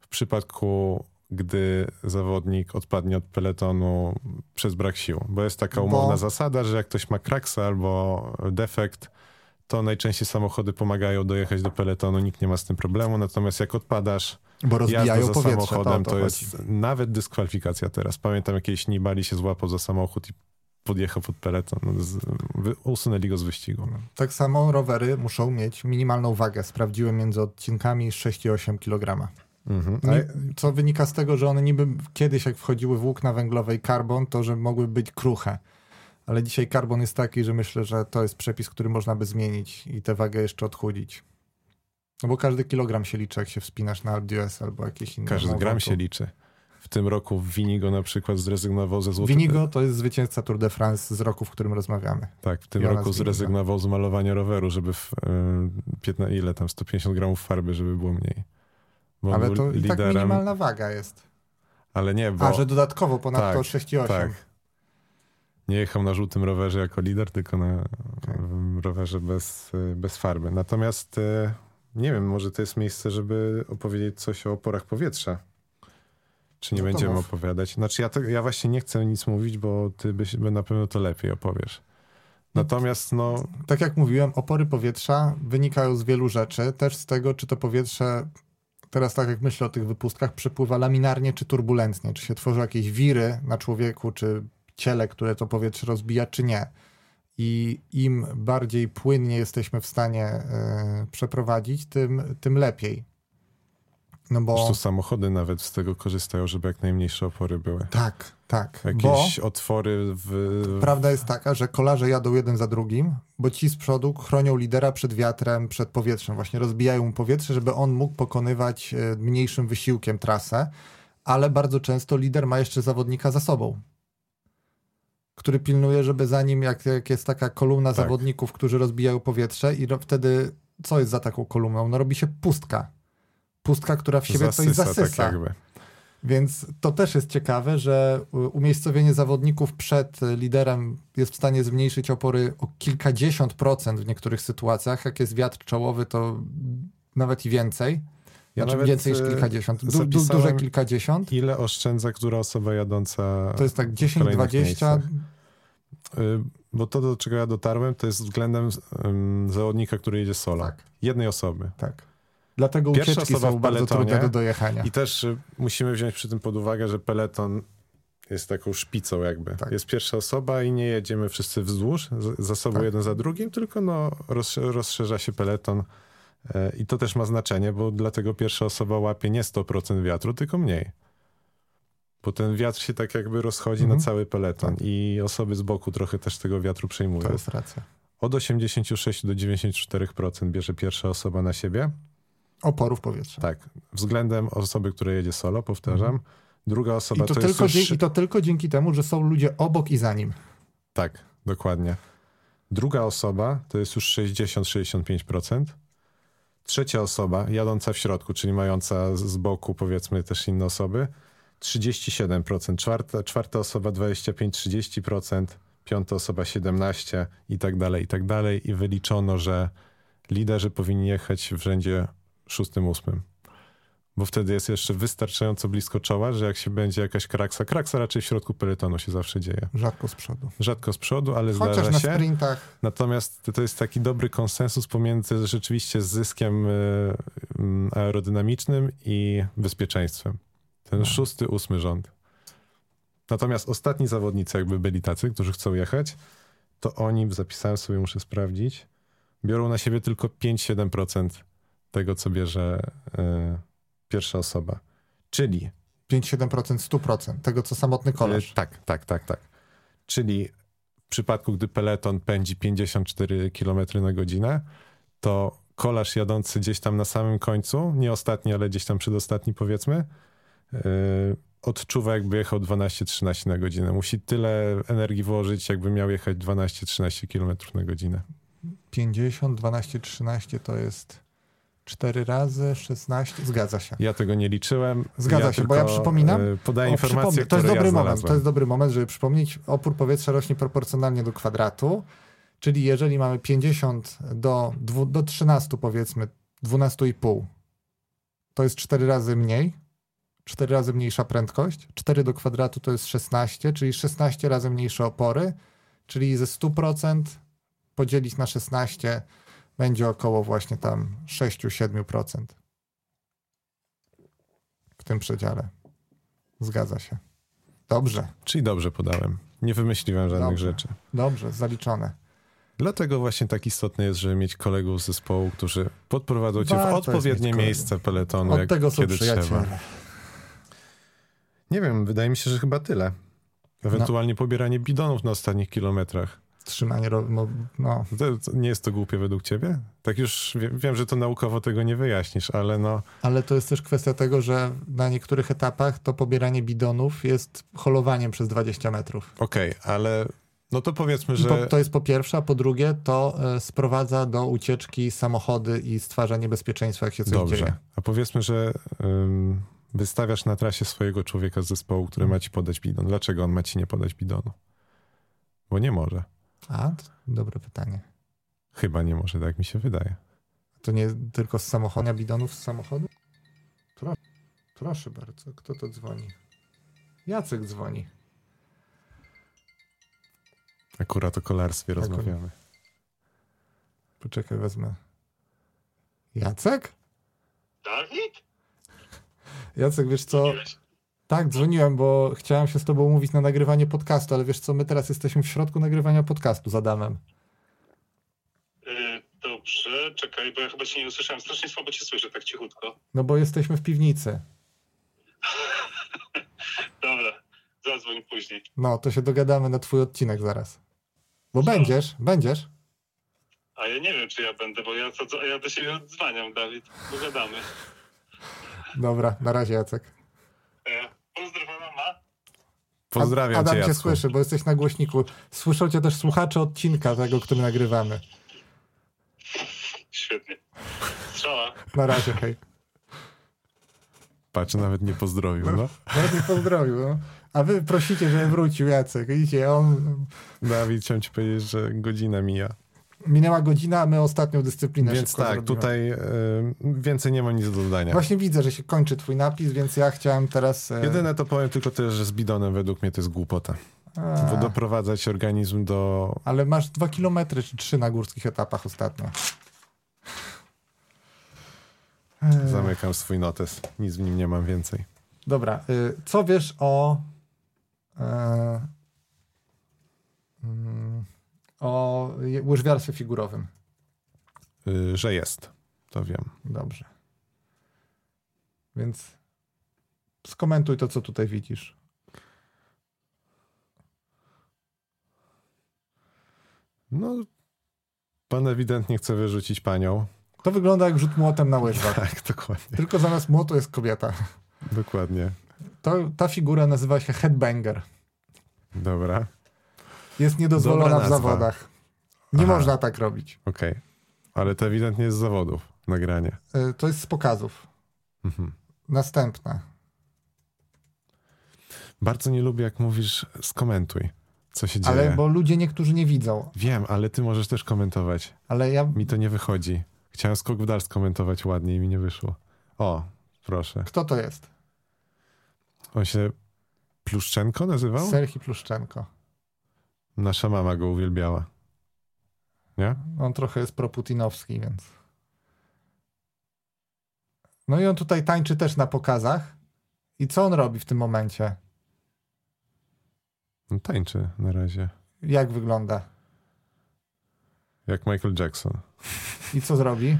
W przypadku, gdy zawodnik odpadnie od peletonu przez brak sił. Bo jest taka Bo- umowna zasada, że jak ktoś ma kraksa albo defekt, to najczęściej samochody pomagają dojechać do peletonu, nikt nie ma z tym problemu. Natomiast jak odpadasz Bo rozbijają za powietrze, samochodem to, to, jest nawet dyskwalifikacja teraz. Pamiętam, jakiejś Nibali się złapał za samochód i podjechał pod peleton. No, usunęli go z wyścigu. Tak samo rowery muszą mieć minimalną wagę. Sprawdziłem między odcinkami 6,8 kg. Mhm. Co wynika z tego, że one niby kiedyś, jak wchodziły włókna węglowe i karbon, to że mogły być kruche. Ale dzisiaj karbon jest taki, że myślę, że to jest przepis, który można by zmienić i tę wagę jeszcze odchudzić. No bo każdy kilogram się liczy, jak się wspinasz na AlpDUS albo jakieś inne. każdy gram się liczy. W tym roku Winigo na przykład zrezygnował ze złotego. Winigo to jest zwycięzca Tour de France z roku, w którym rozmawiamy. Tak, w tym Jonas roku zrezygnował z malowania roweru, żeby w, y, 15, ile tam, 150 gramów farby, żeby było mniej. Bo Ale to i tak minimalna waga jest. ale nie, bo A, że dodatkowo ponadto Tak, 6,8. tak. nie jechał na żółtym rowerze jako lider, tylko na w rowerze bez, bez farby. Natomiast y, nie wiem, może to jest miejsce, żeby opowiedzieć coś o oporach powietrza. Czy nie No będziemy mów. opowiadać? Znaczy ja, to, ja właśnie nie chcę nic mówić, bo ty byś, by na pewno to lepiej opowiesz. Natomiast no, Tak jak mówiłem, opory powietrza wynikają z wielu rzeczy, też z tego, czy to powietrze, teraz tak jak myślę o tych wypustkach, przepływa laminarnie czy turbulentnie, czy się tworzą jakieś wiry na człowieku, czy ciele, które to powietrze rozbija, czy nie. I im bardziej płynnie jesteśmy w stanie e, przeprowadzić, tym, tym lepiej. No bo... Zresztą samochody nawet z tego korzystają, żeby jak najmniejsze opory były. Tak, tak. Bo Jakieś otwory w... prawda jest taka, że kolarze jadą jeden za drugim, bo ci z przodu chronią lidera przed wiatrem, przed powietrzem. Właśnie rozbijają mu powietrze, żeby on mógł pokonywać e, mniejszym wysiłkiem trasę, ale bardzo często lider ma jeszcze zawodnika za sobą, który pilnuje, żeby za nim, jak, jak jest taka kolumna Tak. zawodników, którzy rozbijają powietrze i ro, wtedy co jest za taką kolumną? No robi się pustka. Pustka, która w siebie coś zasysa. tak jakby. Więc to też jest ciekawe, że umiejscowienie zawodników przed liderem jest w stanie zmniejszyć opory o kilkadziesiąt procent w niektórych sytuacjach. Jak jest wiatr czołowy, to nawet i więcej. Ja znaczy więcej niż e, kilkadziesiąt. Du, du, duże kilkadziesiąt. Ile oszczędza która osoba jadąca To jest tak w 10, kolejnych 20. miejscach? Y, Bo to, do czego ja dotarłem, to jest względem zawodnika, który jedzie solo. Tak, Jednej osoby. tak. Dlatego Pierwsza ucieczki osoba są w bardzo trudne do dojechania. I też y, musimy wziąć przy tym pod uwagę, że peleton jest taką szpicą jakby. Tak. Jest pierwsza osoba i nie jedziemy wszyscy wzdłuż, za sobą Tak. jeden za drugim, tylko no, rozsz- rozszerza się peleton. E, I to też ma znaczenie, bo dlatego pierwsza osoba łapie nie 100% wiatru, tylko mniej. Bo ten wiatr się tak jakby rozchodzi Mhm. na cały peleton i osoby z boku trochę też tego wiatru przejmują. To jest racja. Od 86 do 94% bierze pierwsza osoba na siebie. Oporów powietrza. Tak, względem osoby, która jedzie solo, powtarzam. Druga I osoba to, to, jest tylko już... I to tylko dzięki temu, że są ludzie obok i za nim. Tak, dokładnie. Druga osoba to jest już 60-65%. Trzecia osoba, jadąca w środku, czyli mająca z- boku powiedzmy też inne osoby, 37%. Czwarta, czwarta osoba 25-30%. Piąta osoba 17% i tak dalej, i tak dalej. I wyliczono, że liderzy powinni jechać w rzędzie szóstym, ósmym. Bo wtedy jest jeszcze wystarczająco blisko czoła, że jak się będzie jakaś kraksa, kraksa raczej w środku peletonu się zawsze dzieje. Rzadko z przodu. Rzadko z przodu, ale Chociaż zdarza na się. sprintach Natomiast to jest taki dobry konsensus pomiędzy rzeczywiście zyskiem y, mm, aerodynamicznym i bezpieczeństwem. Ten No. szósty, ósmy rząd. Natomiast ostatni zawodnicy, jakby byli tacy, którzy chcą jechać, to oni, zapisałem sobie, muszę sprawdzić, biorą na siebie tylko 5-7% tego, co bierze y, pierwsza osoba. Czyli 5-7%, 100% tego, co samotny. E, Tak, tak, tak, tak. Czyli w przypadku, gdy peleton pędzi 54 km na godzinę, to kolarz jadący gdzieś tam na samym końcu, nie ostatni, ale gdzieś tam przedostatni powiedzmy, yy, odczuwa jakby jechał 12-13 na godzinę. Musi tyle energii włożyć, jakby miał jechać 12-13 km na godzinę. 50, 12, 13 to jest 4 razy 16. Zgadza się. Ja tego nie liczyłem. Zgadza ja się, bo ja tylko, przypominam- Podaję O, informacje, przypomnę, to jest dobry ja moment. To jest dobry moment, żeby przypomnieć, opór powietrza rośnie proporcjonalnie do kwadratu, czyli jeżeli mamy 50 do, do 13 powiedzmy, 12,5, to jest 4 razy mniej, 4 razy mniejsza prędkość, 4 do kwadratu to jest 16, czyli 16 razy mniejsze opory, czyli ze 100% podzielić na 16 będzie około właśnie tam 6-7% w tym przedziale. Zgadza się. Dobrze, Czyli dobrze podałem. Nie wymyśliłem żadnych Dobrze. rzeczy. dobrze, zaliczone. Dlatego właśnie tak istotne jest, żeby mieć kolegów z zespołu, którzy podprowadzą cię Warto w odpowiednie miejsce peletonu, Od jak, tego kiedy trzeba. Nie wiem, wydaje mi się, że chyba tyle. Ewentualnie pobieranie bidonów na ostatnich kilometrach. Trzymanie, no, nie jest to głupie według ciebie? Tak już wie, wiem, że to naukowo tego nie wyjaśnisz, ale no ale to jest też kwestia tego, że na niektórych etapach to pobieranie bidonów jest holowaniem przez 20 metrów. okej, ale no to powiedzmy, że Po, to jest po pierwsze, a po drugie to e, sprowadza do ucieczki samochody i stwarza niebezpieczeństwa, jak się coś dobrze. dzieje. A powiedzmy, że ym, wystawiasz na trasie swojego człowieka z zespołu, który ma ci podać bidon. Dlaczego on ma ci nie podać bidonu? Bo nie może. A, dobre pytanie. Chyba nie może, tak mi się wydaje. To nie tylko z samochodu, bidonów z samochodu? Proszę, proszę bardzo, kto to dzwoni? Jacek dzwoni. Akurat o kolarstwie rozmawiamy. Poczekaj, wezmę. Jacek? Dawid? Jacek, wiesz co? Tak, dzwoniłem, bo chciałem się z tobą umówić na nagrywanie podcastu, ale wiesz co, my teraz jesteśmy w środku nagrywania podcastu z Adamem. Y, dobrze, czekaj, bo ja chyba cię nie usłyszałem. Strasznie słabo cię słyszę, tak cichutko. No bo jesteśmy w piwnicy. Dobra, zadzwoń później. No, to się dogadamy na twój odcinek zaraz. Bo będziesz, będziesz. A ja nie wiem, czy ja będę, bo ja, co, ja do siebie odzwaniam, Dawid. Dogadamy. Dobra, na razie Jacek. Pozdrowa mama. Pozdrawiam Adam cię, cię Jacku. słyszy, bo jesteś na głośniku. Słyszą cię też słuchacze odcinka tego, który nagrywamy. Świetnie. Strzała. Na razie, hej. Patrz, nawet nie pozdrowił, no. Nawet nie pozdrowił, no. A wy prosicie, żeby wrócił Jacek. Widzicie, on... Dawid, chciałem ci powiedzieć, że godzina mija. Minęła godzina, a my ostatnią dyscyplinę Więc tak, zrobimy. tutaj y, więcej nie ma nic do dodania. Właśnie widzę, że się kończy twój napis, więc ja chciałem teraz... e, Jedyne to powiem tylko tyle, że z bidonem według mnie to jest głupota. a, Bo doprowadzać organizm do... Ale masz dwa kilometry czy trzy na górskich etapach ostatnio. E, Zamykam swój notes. Nic w nim nie mam więcej. Dobra, y, co wiesz o... Mm, o łyżwiarstwie figurowym? Y, że jest. To wiem. Dobrze. Więc skomentuj to, co tutaj widzisz. No, pan ewidentnie chce wyrzucić panią. To wygląda jak rzut młotem na łyżwach. Tak, dokładnie. Tylko zamiast młotu jest kobieta. Dokładnie. To, ta figura nazywa się headbanger. Dobra, Jest niedozwolona Dobra w nazwa. zawodach. Nie Aha. można tak robić. okej. Ale to ewidentnie jest z zawodów nagranie. Y, To jest z pokazów. Mhm. Następna. Bardzo nie lubię, jak mówisz, skomentuj, co się dzieje. Ale bo ludzie niektórzy nie widzą. Wiem, ale ty możesz też komentować. Ale ja. Mi to nie wychodzi. Chciałem skok w dal skomentować ładnie i mi nie wyszło. O, proszę. Kto to jest? On się Pluszczenko nazywał? Serhi Pluszczenko. Nasza mama go uwielbiała. Nie? On trochę jest proputinowski, więc. No i on tutaj tańczy też na pokazach. I co on robi w tym momencie? No, tańczy na razie. Jak wygląda? Jak Michael Jackson. I co zrobi?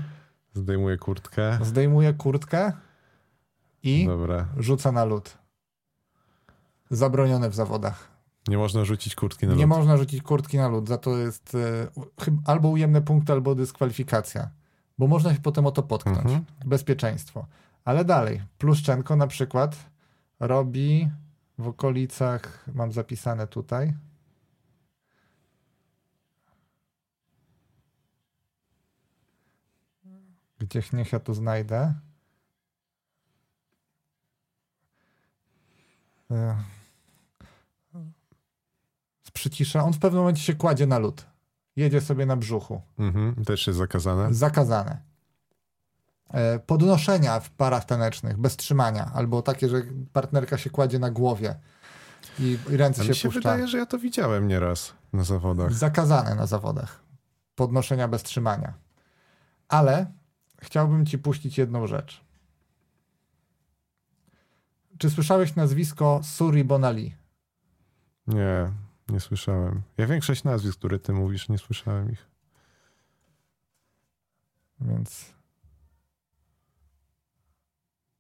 Zdejmuje kurtkę. Zdejmuje kurtkę i Dobra. rzuca na lód. Zabronione w zawodach. Nie można rzucić kurtki na Nie lód. można rzucić kurtki na lód. Za to jest e, albo ujemne punkty, albo dyskwalifikacja. Bo można się potem o to potknąć. Mhm. Bezpieczeństwo. Ale dalej. Pluszczenko na przykład robi w okolicach, mam zapisane tutaj. Gdzieś niech ja to znajdę. Przycisza. On w pewnym momencie się kładzie na lód. Jedzie sobie na brzuchu. Mhm. Też jest zakazane. Zakazane. E, Podnoszenia w parach tanecznych, bez trzymania, albo takie, że partnerka się kładzie na głowie i, i ręce Ale się się puszcza. wydaje, że ja to widziałem nieraz na zawodach. Zakazane na zawodach. Podnoszenia bez trzymania. Ale chciałbym ci puścić jedną rzecz. Czy słyszałeś nazwisko Suri Bonali? Nie, nie słyszałem. Ja większość nazwisk, które ty mówisz, nie słyszałem ich. Więc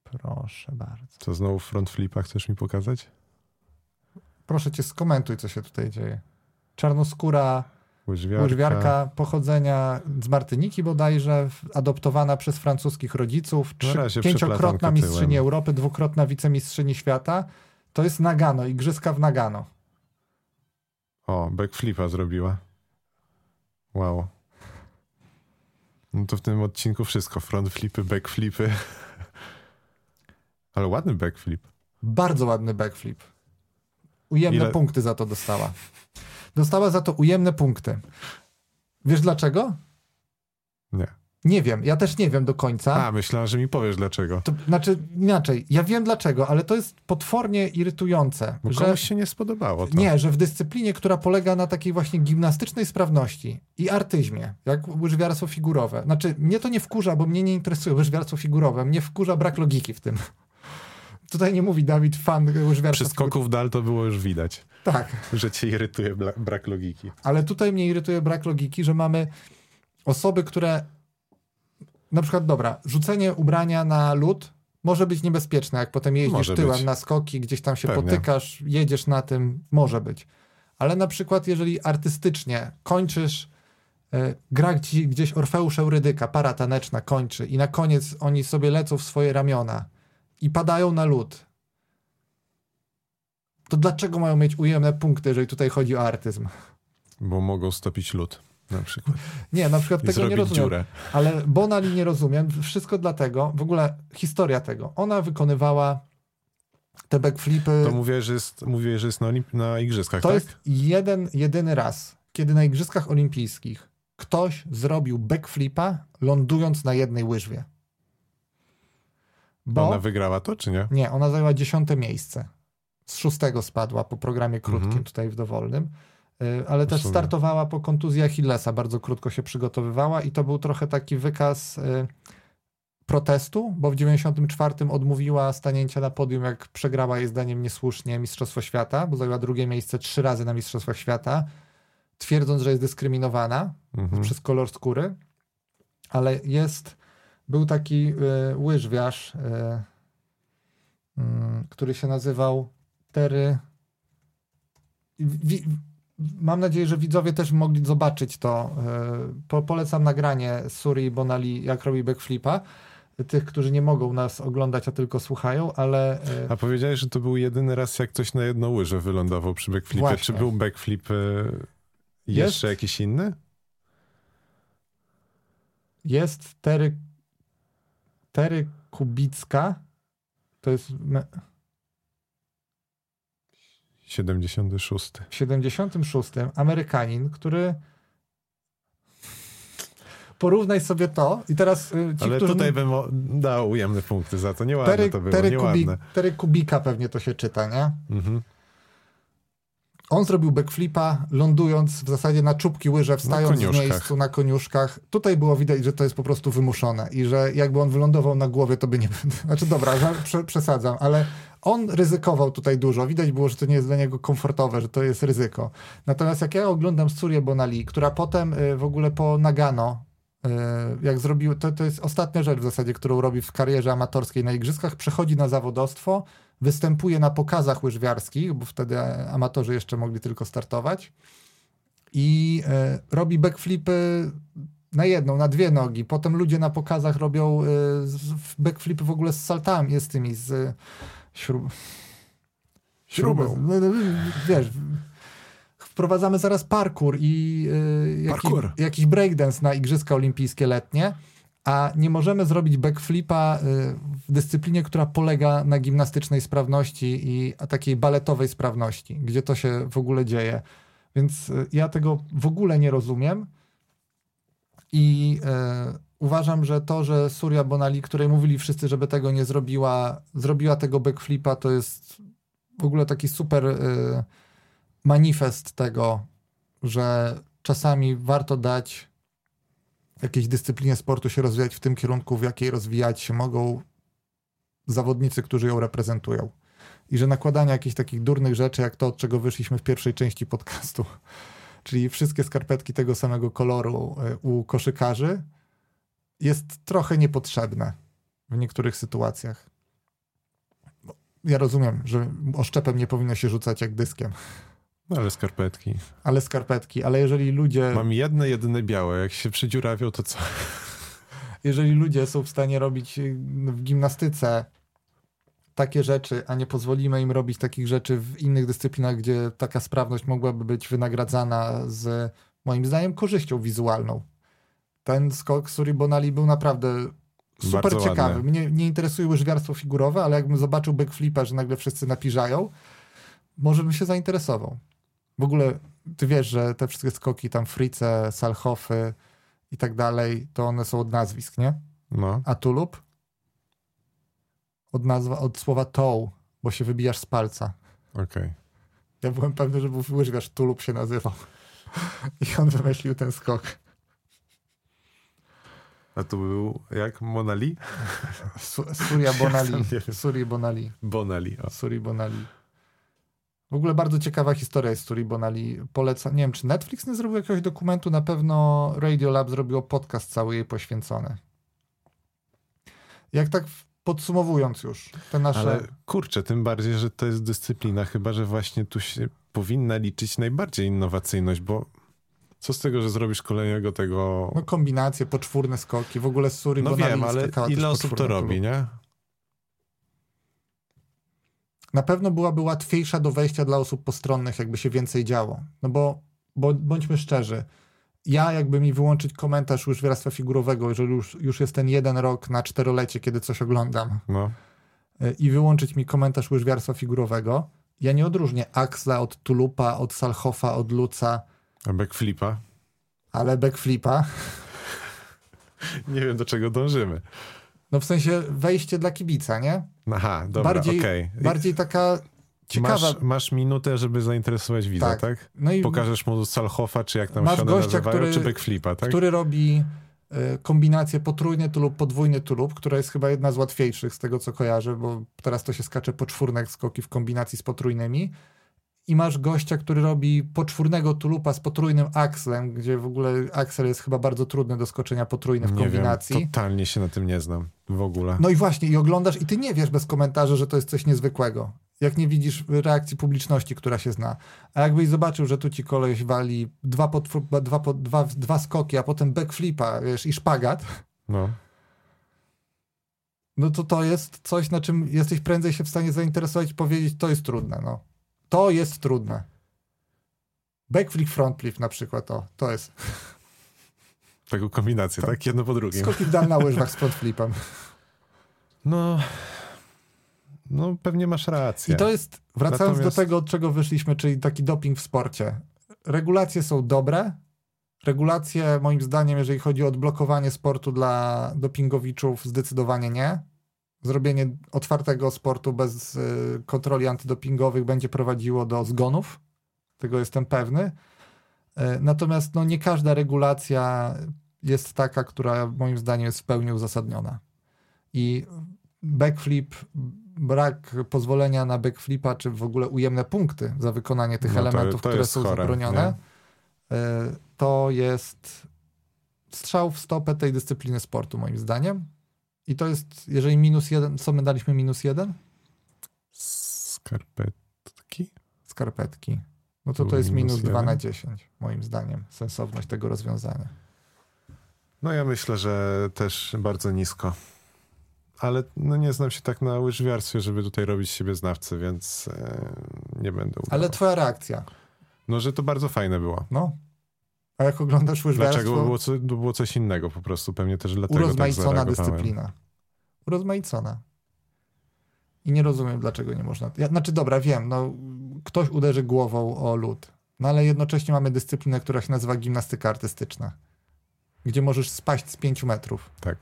proszę bardzo. Co znowu front flipa chcesz mi pokazać? Proszę cię, skomentuj, co się tutaj dzieje. Czarnoskóra Łyżwiarka. łyżwiarka pochodzenia z Martyniki bodajże, adoptowana przez francuskich rodziców, trzy, pięciokrotna mistrzyni. Europy, dwukrotna wicemistrzyni świata. To jest Nagano, igrzyska w Nagano. O, backflipa zrobiła. Wow. No to w tym odcinku wszystko. Front flipy, backflipy. Ale ładny backflip. Bardzo ładny backflip. Ujemne Ile- punkty za to dostała. Dostała za to ujemne punkty. Wiesz dlaczego? Nie. Nie wiem, ja też nie wiem do końca. A, myślałem, że mi powiesz dlaczego. To, znaczy, inaczej, ja wiem dlaczego, ale to jest potwornie irytujące. Bo że, komuś się nie spodobało to. nie, że w dyscyplinie, która polega na takiej właśnie gimnastycznej sprawności i artyzmie, jak łyżwiarstwo figurowe. Znaczy, mnie to nie wkurza, bo mnie nie interesuje łyżwiarstwo figurowe. Mnie wkurza brak logiki w tym. Tutaj nie mówi Dawid fan łyżwiarstwa Przy skoku w dal to było już widać, Tak, że cię irytuje brak logiki. ale tutaj mnie irytuje brak logiki, że mamy osoby, które na przykład, dobra, rzucenie ubrania na lód może być niebezpieczne, jak potem jeździsz Może tyłem być. na skoki, gdzieś tam się Pewnie. potykasz, jedziesz na tym, może być. Ale na przykład, jeżeli artystycznie kończysz, e, gra ci gdzieś Orfeusz Eurydyka, para taneczna kończy i na koniec oni sobie lecą w swoje ramiona i padają na lód, to dlaczego mają mieć ujemne punkty, jeżeli tutaj chodzi o artyzm? Bo mogą stopić lód na przykład Nie, na przykład i tego nie rozumiem. dziurę. Ale Bonali nie rozumiem. Wszystko dlatego, w ogóle historia tego. Ona wykonywała te backflipy. To mówię, że jest, mówię, że jest na, olimp- na igrzyskach, To tak? jest jeden, jedyny raz, kiedy na Igrzyskach Olimpijskich ktoś zrobił backflipa, lądując na jednej łyżwie. Bo Ona wygrała to, czy nie? nie, ona zajęła dziesiąte miejsce. Z szóstego spadła po programie krótkim Mhm. tutaj w dowolnym. Y, Ale też startowała po kontuzji Achillesa, bardzo krótko się przygotowywała i to był trochę taki wykaz y, protestu, bo w 94 odmówiła stanięcia na podium, jak przegrała jej zdaniem niesłusznie Mistrzostwo Świata, bo zajęła drugie miejsce trzy razy na Mistrzostwach Świata, twierdząc, że jest dyskryminowana Mhm. przez kolor skóry, ale jest, był taki y, łyżwiarz, y, mm, który się nazywał Terry. Wi, mam nadzieję, że widzowie też mogli zobaczyć to. Y, po, polecam nagranie Suri Bonali, jak robi backflipa. Tych, którzy nie mogą nas oglądać, a tylko słuchają, ale y, A powiedziałeś, że to był jedyny raz, jak ktoś na jedną łyżę wylądował przy backflipie. Właśnie. Czy był backflip e, jeszcze Jest. jakiś inny? jest Tery, Tery Kubicka. To jest 76. w 76 Amerykanin, który porównaj sobie to i teraz y, ci, Ale którzy tutaj bym dał ujemne punkty za to. Nieładne Tery, to było, Tery, Kubi, nieładne. Tery Kubika pewnie to się czyta, nie? Mhm. On zrobił backflipa, lądując w zasadzie na czubki łyże, wstając w miejscu na koniuszkach. Tutaj było widać, że to jest po prostu wymuszone i że jakby on wylądował na głowie, to by nie... Znaczy dobra, przesadzam, ale on ryzykował tutaj dużo. Widać było, że to nie jest dla niego komfortowe, że to jest ryzyko. Natomiast jak ja oglądam Surię Bonali, która potem y, w ogóle po Nagano, jak zrobił, to, to jest ostatnia rzecz w zasadzie, którą robi w karierze amatorskiej na igrzyskach, przechodzi na zawodowstwo, występuje na pokazach łyżwiarskich, bo wtedy amatorzy jeszcze mogli tylko startować i e, robi backflipy na jedną, na dwie nogi. Potem ludzie na pokazach robią e, backflipy w ogóle z saltami, z tymi, z e, śrub... Śrubą. No, no, Wiesz, wprowadzamy zaraz parkour i e, jakiś, Parkour. jakiś breakdance na Igrzyska Olimpijskie letnie, a nie możemy zrobić backflipa y, w dyscyplinie, która polega na gimnastycznej sprawności i takiej baletowej sprawności, gdzie to się w ogóle dzieje. Więc y, ja tego w ogóle nie rozumiem i uważam, że to, że Surya Bonali, której mówili wszyscy, żeby tego nie zrobiła, zrobiła tego backflipa, to jest w ogóle taki super manifest tego, że czasami warto dać jakiejś dyscyplinie sportu się rozwijać w tym kierunku, w jakiej rozwijać się mogą zawodnicy, którzy ją reprezentują. I że nakładanie jakichś takich durnych rzeczy, jak to, od czego wyszliśmy w pierwszej części podcastu, czyli wszystkie skarpetki tego samego koloru y, u koszykarzy, jest trochę niepotrzebne w niektórych sytuacjach. Ja rozumiem, że oszczepem nie powinno się rzucać jak dyskiem, ale skarpetki. ale skarpetki, ale jeżeli ludzie... Mam jedne, jedyne białe. Jak się przydziurawią, to co? jeżeli ludzie są w stanie robić y, w gimnastyce takie rzeczy, a nie pozwolimy im robić takich rzeczy w innych dyscyplinach, gdzie taka sprawność mogłaby być wynagradzana z moim zdaniem korzyścią wizualną. Ten skok Suri Bonali był naprawdę super Bardzo ciekawy. Mnie nie interesuje łyżwiarstwo figurowe, ale jakbym zobaczył backflipa, że nagle wszyscy napiżają, może bym się zainteresował. W ogóle ty wiesz, że te wszystkie skoki tam Frice, Salhofy i tak dalej, to one są od nazwisk, nie? No, A tulub? Od, nazwa, od słowa toe, bo się wybijasz z palca. okej. Ja byłem pewny, że był łyżwiarz tulub się nazywał. I on wymyślił ten skok. A to był jak Monali? Su- Surya Bonali. Suri Bonali. Bonali. O. Suri Bonali. W ogóle bardzo ciekawa historia jest Suri Bonali. Polecam. Nie wiem, czy Netflix nie zrobił jakiegoś dokumentu. Na pewno Radio Lab zrobiło podcast cały jej poświęcony. Jak tak podsumowując już te nasze... Ale kurczę, tym bardziej, że to jest dyscyplina, chyba że właśnie tu się powinna liczyć najbardziej innowacyjność, bo co z tego, że zrobisz kolejnego tego. No kombinacje, poczwórne skoki. W ogóle Suri No wiem, ale ile osób to robi, nie? Na pewno byłaby łatwiejsza do wejścia dla osób postronnych, jakby się więcej działo. No bo, bo bądźmy szczerzy, ja jakby mi wyłączyć komentarz łyżwiarstwa figurowego, jeżeli już, już jest ten jeden rok na czterolecie, kiedy coś oglądam, No. y, i wyłączyć mi komentarz łyżwiarstwa figurowego, ja nie odróżnię Axla od Tulupa, od Salhofa, od Luca, A backflipa? ale backflipa. Nie wiem, do czego dążymy. No w sensie wejście dla kibica, nie? Aha, dobra, bardziej, okej. bardziej taka ciekawa... Masz, masz minutę, żeby zainteresować widza, tak? Tak. No i Pokażesz mu Salhofa, czy jak tam Masz się one gościa, nazywają, który- czy backflipa, tak? który robi y, kombinację potrójny tulub, podwójny tulub, która jest chyba jedna z łatwiejszych z tego, co kojarzę, bo teraz to się skacze poczwórne skoki w kombinacji z potrójnymi. I masz gościa, który robi poczwórnego tulupa z potrójnym akslem, gdzie w ogóle aksel jest chyba bardzo trudny do skoczenia potrójny w Nie kombinacji. wiem, totalnie się na tym nie znam w ogóle. No i właśnie, i oglądasz i ty nie wiesz bez komentarza, że to jest coś niezwykłego. Jak nie widzisz reakcji publiczności, która się zna. A jakbyś zobaczył, że tu ci koleś wali dwa, potwór, dwa, dwa, dwa skoki, a potem backflipa, wiesz, i szpagat, No. no to to jest coś, na czym jesteś prędzej się w stanie zainteresować i powiedzieć, to jest trudne, no. To jest trudne. Backflip, frontflip na przykład, to, to jest. Taką kombinację, tak? Jedno po drugim. Skoki w dal na łyżwach z frontflipem. No, no pewnie masz rację. I to jest, wracając Natomiast- do tego, od czego wyszliśmy, czyli taki doping w sporcie. Regulacje są dobre. Regulacje, moim zdaniem, jeżeli chodzi o odblokowanie sportu dla dopingowiczów, zdecydowanie nie. Zrobienie otwartego sportu bez y, kontroli antydopingowych będzie prowadziło do zgonów. Tego jestem pewny. Y, natomiast no, nie każda regulacja jest taka, która moim zdaniem jest w pełni uzasadniona. I backflip, brak pozwolenia na backflipa, czy w ogóle ujemne punkty za wykonanie tych No elementów, to które są chore, zabronione, y, to jest strzał w stopę tej dyscypliny sportu, moim zdaniem. I to jest, jeżeli minus jeden, co my daliśmy minus jeden? Skarpetki? Skarpetki. No to to jest minus minus 2 jeden? na 10, moim zdaniem, sensowność tego rozwiązania. No ja myślę, że też bardzo nisko. Ale no nie znam się tak na łyżwiarstwie, żeby tutaj robić siebie znawcę, więc e, nie będę udawał. Ale twoja reakcja, No, że to bardzo fajne było. no. A jak oglądasz łyżwiarstwo... Dlaczego? Było, co, było coś innego po prostu. Pewnie też dlatego tak urozmaicona zareagowałem. dyscyplina. Urozmaicona. I nie rozumiem, dlaczego nie można. Ja, znaczy, dobra, wiem, no, ktoś uderzy głową o lód, no ale jednocześnie mamy dyscyplinę, która się nazywa gimnastyka artystyczna, gdzie możesz spaść z 5 metrów Tak.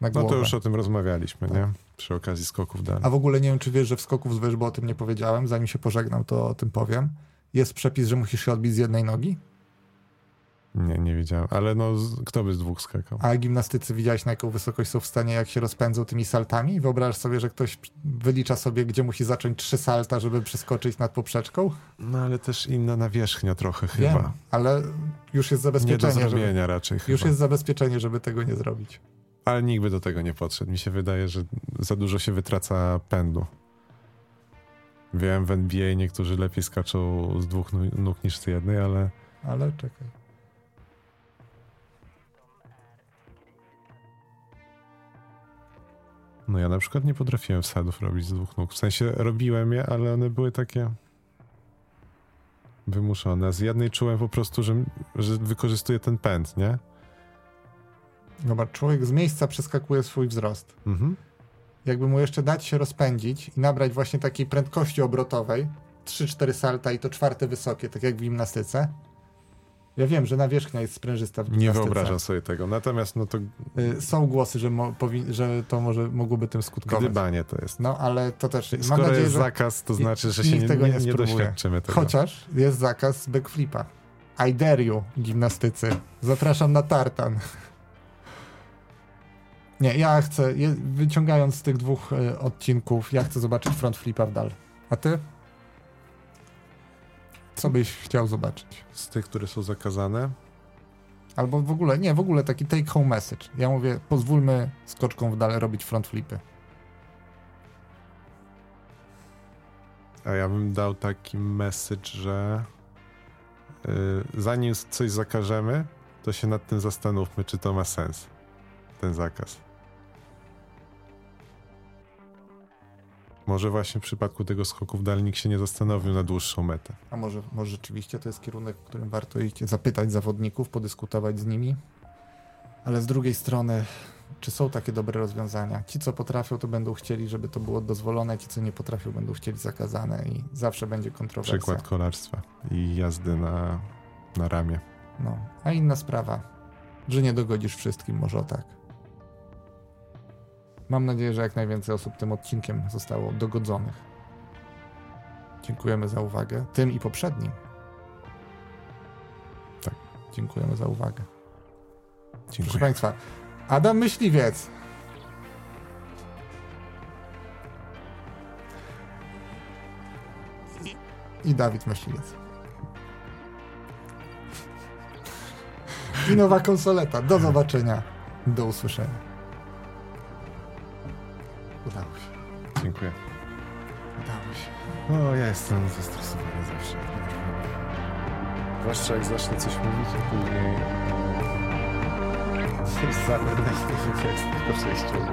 No to już o tym rozmawialiśmy, nie? Przy okazji skoków dalej. A w ogóle nie wiem, czy wiesz, że w skoków z wyż, bo o tym nie powiedziałem, zanim się pożegnam, to o tym powiem. Jest przepis, że musisz się odbić z jednej nogi, Nie, nie wiedziałem. Ale no, z- kto by z dwóch skakał? a gimnastycy widziałeś, na jaką wysokość są w stanie, jak się rozpędzą tymi saltami? Wyobraź sobie, że ktoś wylicza sobie, gdzie musi zacząć trzy salta, żeby przeskoczyć nad poprzeczką? No ale też inna nawierzchnia trochę Wiem, chyba. ale już jest Nie do zabezpieczenie, żeby, zrobienia raczej chyba. już jest zabezpieczenie, żeby tego nie zrobić. Ale nikt by do tego nie podszedł. Mi się wydaje, że za dużo się wytraca pędu. Wiem, w NBA niektórzy lepiej skaczą z dwóch nóg niż z jednej, ale Ale czekaj. No ja na przykład nie potrafiłem wsadów robić z dwóch nóg. W sensie robiłem je, ale one były takie wymuszone. Z jednej czułem po prostu, że, że wykorzystuję ten pęd, nie? Zobacz, człowiek z miejsca przeskakuje swój wzrost. Mhm. Jakby mu jeszcze dać się rozpędzić i nabrać właśnie takiej prędkości obrotowej, 3-4 salta i to czwarte wysokie, tak jak w gimnastyce, Ja wiem, że nawierzchnia jest sprężysta w Nie wyobrażam sobie tego. Natomiast no to Y, Są głosy, że, mo, powi- że to może mogłoby tym skutkować. gdybanie to jest. No, ale to też mam Skoro nadzieję, jest że zakaz, to znaczy, że się nie, tego nie, nie nie spróbuje. doświadczymy tego. chociaż jest zakaz backflipa. I dare you, gimnastycy. Zapraszam na tartan. Nie, ja chcę, wyciągając z tych dwóch e, odcinków, ja chcę zobaczyć front flipa w dal. A ty? Co byś chciał zobaczyć? Z tych, które są zakazane, Albo w ogóle, nie, w ogóle taki take home message. Ja mówię, pozwólmy skoczkom w dal robić front flipy. a ja bym dał taki message, że y, zanim coś zakażemy, to się nad tym zastanówmy, czy to ma sens, ten zakaz. Może właśnie w przypadku tego skoku w dal nikt się nie zastanowił na dłuższą metę. A może, może rzeczywiście to jest kierunek, w którym warto iść, zapytać zawodników, podyskutować z nimi. Ale z drugiej strony, czy są takie dobre rozwiązania? Ci, co potrafią, to będą chcieli, żeby to było dozwolone, ci, co nie potrafią, będą chcieli zakazane i zawsze będzie kontrowersja. Przykład kolarstwa i jazdy na, na ramię. No. A inna sprawa, że nie dogodzisz wszystkim, może o tak. Mam nadzieję, że jak najwięcej osób tym odcinkiem zostało dogodzonych. Dziękujemy za uwagę. Tym i poprzednim. Tak. Dziękujemy za uwagę. Proszę Dziękuję. Państwa, Adam Myśliwiec. I, I Dawid Myśliwiec. I nowa konsoleta. Do zobaczenia. Do usłyszenia. Udało się. Dziękuję. Udało się. O, ja jestem zestresowany zawsze. Zwłaszcza jak zacznę coś mówić, a później... Na świecie, jak tylko przejściowo.